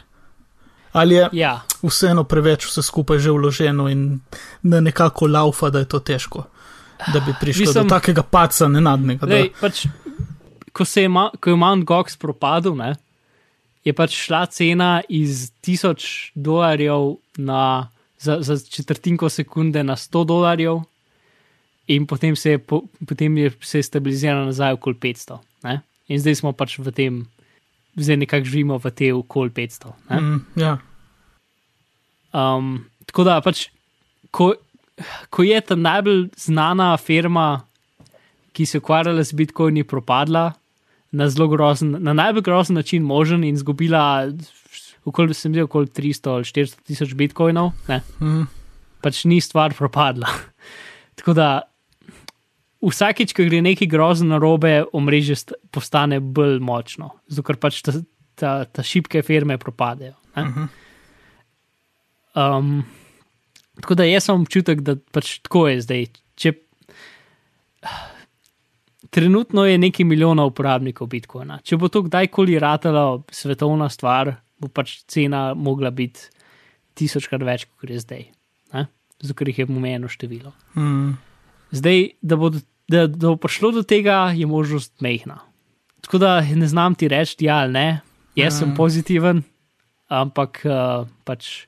Ali je Ja, vseeno preveč vse skupaj že vloženo in da nekako laufa, da je to težko, da bi prišlo Mislim- do takega paca nenadnega. Lej, pač, ko, se je, Ma- ko je Mount Gox propadel, ne, je pač šla cena iz 1000 dolarjev na, za, za četrtinko sekunde na 100 dolarjev, in potem se je, po, potem je se je stabilizirala nazaj okoli 500. Ne? In zdaj smo pač v tem, zdaj nekako živimo v tej okoli 500. da, Ne? mm, ja, Um, tako da pač, ko, ko je ta najbolj znana firma, ki se je ukvarjala z Bitcoini, propadla na zelo grozen, na najbolj grozen način možen in izgubila, okoli, sem videl, okoli 300 ali 400 tisoč Bitcoinov, ne, mm, pač ni stvar propadla. tako da vsakič, ko gre nekaj grozen na robe, omrežje st- postane bolj močno, zato ker pač ta, ta, ta šibke firme propadejo. Ne? mhm. Um, tako da jaz imam občutek, da pač tako je zdaj. Če, trenutno je nekaj milijonov uporabnikov Bitcoina. Če bo to kdajkoli ratala svetovna stvar, bo pač cena mogla biti tisočkrat več, kot je zdaj. Ne? Zato, ker jih je omejeno število. Mm, Zdaj, da bo, da, da bo prišlo do tega, je možnost mehna. Tako da ne znam ti reči, ja ali ne. Jaz sem Ja. pozitiven, ampak uh, pač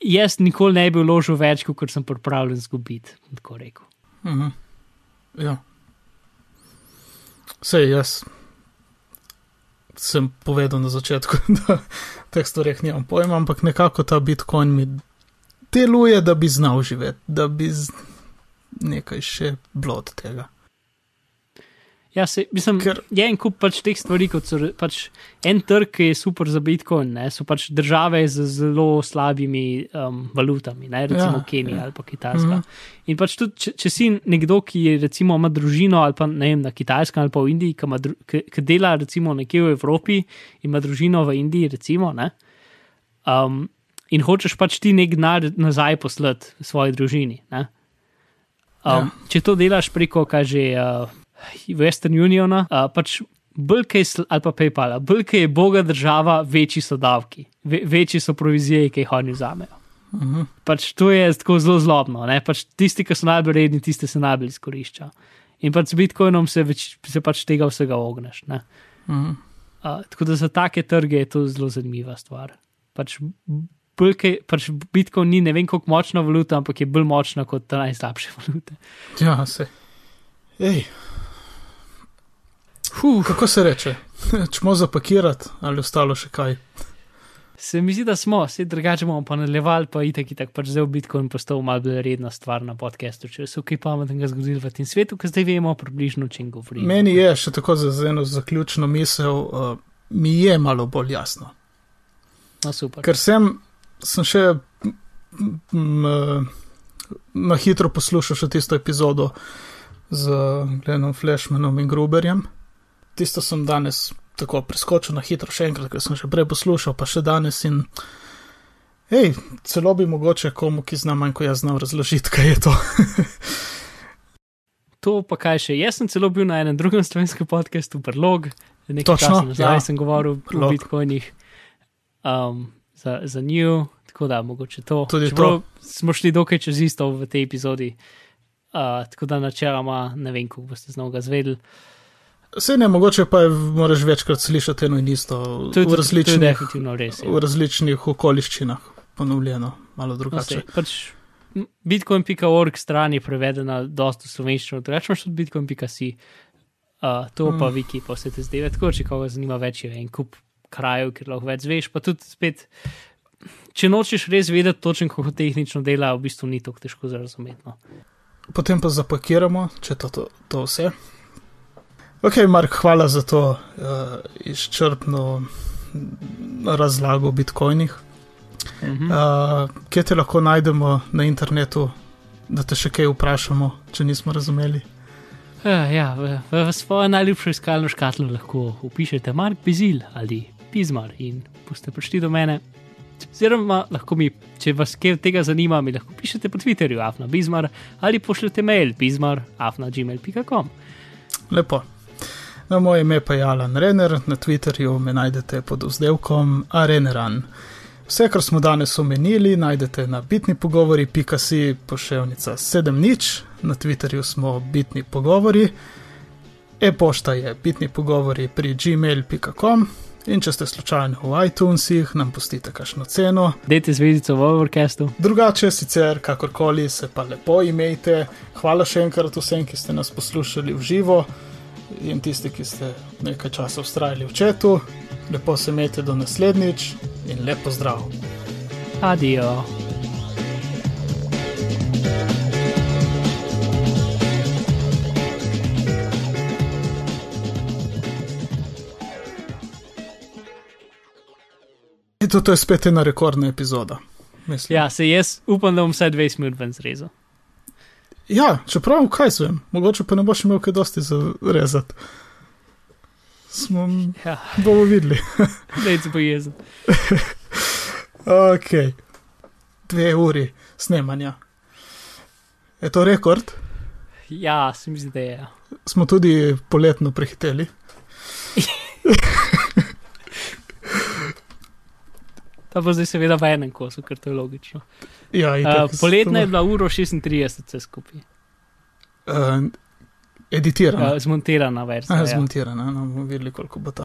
jaz nikoli ne bi vložil več, kot sem pripravljen izgubiti. bom Tako rekel. mhm. Ja. Sej jaz sem povedal na začetku, da teh stvareh nimam pojma, ampak nekako ta Bitcoin mi deluje, da bi znal živeti, da bi z... nekaj še bilo od tega. Ja, se, mislim, Ker- je en kup pač teh stvari, kot so pač en trg, ki je super za Bitcoin, ne, so pač države z zelo slabimi um, valutami, ne, recimo Ja, ja, Kenija ja. ali pa Kitajska. Mm -hmm. In pač tudi, če, če si nekdo, ki je recimo ima družino ali pa ne vem, na Kitajskem ali pa v Indiji, ki, dru- ki, ki dela recimo nekje v Evropi, ima družino v Indiji, recimo, ne, um, in hočeš pač ti nek denar nazaj poslati svoji družini. Ne, um, Ja. Če to delaš preko, kaj že. Uh, Western Uniona, uh, pač Bulke ali pa PayPal, bulke je boga država, večji so davki, ve, večji so provizije, ki jih oni vzamejo. Uh -huh. Pač to je tako zelo zlobno. Ne? Pač tisti, ki so najbolj redni, tiste se najbolj izkorišča. In pač z Bitcoinom se, več, se pač tega vsega ogneš. Uh Mhm. -huh. uh, tako da za take trge je to zelo zanimiva stvar. Pač, bulke, pač Bitcoin ni ne vem koliko močna valuta, ampak je bolj močna kot ta najslabše valute. Ja, se. Ej, Huh. kako se reče? Čemo zapakirati ali ostalo še kaj? Se mi zdi, da smo, vse drugače bomo pa nadaljevali, pa itek, itek, pač zdaj v Bitcoin postal malo bolj redna stvar na podkastu, če se kaj pametnega zgodilo v tem svetu, ker zdaj vemo približno, o čem govorimo. Meni je še tako za za eno zaključno misel, uh, mi je malo bolj jasno. No, super. Ker sem, sem še m, m, na hitro poslušal še tisto epizodo z Glenom Flashmanom in Gruberjem. Tisto sem danes tako preskočil na hitro še enkrat, ker sem že prej poslušal, pa še danes in. Hej, celo bi mogoče komu, ki zna manj kot jaz, znal razložiti, kaj je to. To pa kaj še. Jaz sem celo bil na enem drugem slovenskem podkastu, Prlog, nekaj Točno, časa nazaj ja. sem govoril Prlog. o Bitcoinih um, za, za New, tako da mogoče to. Tudi Čeprav smo šli dokaj čez isto v tej epizodi, uh, tako da načeloma ne vem, kako boste z novega zvedeli. Vse ne, mogoče pa je, moraš večkrat slišati eno in isto To je, v tudi- to je različnih, res. ja. v različnih okoliščinah, ponovljeno, malo No, drugače. sej, pač Bitcoin.org stran je prevedena dosta v slovenščino, drugače imaš tudi bitcoin.si, uh, to pa Mm. wiki, pa vse te zdaj, tako če koga zanima več, je en kup krajev, kjer lahko več zveš, pa tudi spet, če nočeš res vedeti točno, kako tehnično dela, v bistvu ni tako težko razumeti. No. Potem pa zapakiramo, če je to, to, to vse. Ok, Mark, hvala za to uh, izčrpno razlago o bitcoinih. Mhm. Uh, kje te lahko najdemo na internetu, da te še kaj vprašamo, če nismo razumeli? Uh, ja, v, v, v svojo najljubšo iskalno škatlo lahko upišete Mark Bizil ali Pizmar in boste prišli do mene. Oziroma, lahko mi, če vas kaj od tega zanima, mi lahko pišete po Twitterju, afna Bizmar ali pošljete mail bizmar, afna gmail.com. Lepo. Na moje ime pa je Alan Renner, na Twitterju me najdete pod vzdevkom Areneran. Vse, kar smo danes omenili, najdete na bitni pogovori.si poševnica 7 nič, na Twitterju smo bitni pogovori, e-pošta je bitni pogovori pri gmail.com in če ste slučajno v iTunesih, nam pustite kakšno ceno. Dajte zvezdico v Overcastu. Drugače, sicer kakorkoli se pa lepo imejte. Hvala še enkrat vsem, ki ste nas poslušali v živo in tisti, ki ste nekaj časa ustrajali v četu. Lepo se imejte do naslednjič in lepo zdrav. Adijo. In to, je spet ena rekordna epizoda. Mislim. Ja, se jaz upam, da bom vsaj 20 minut ven zrezal. Ja, čeprav kaj zvem, mogoče pa ne boš imel kaj dosti za rezati. Smo Ja, bomo videli. zdaj se bojezen. Ok, dve uri snemanja. Je to rekord? Ja, se mi zdi, da je. Smo tudi poletno prehiteli. Ta bo zdaj seveda v enem kosu, ker to je logično. Ja, Uh, poletna je bila uro 36, vse skupaj. Uh, editirana. Uh, zmontirana verzija. Ja, ja. zmontirana, no, bomo videli, koliko bo ta.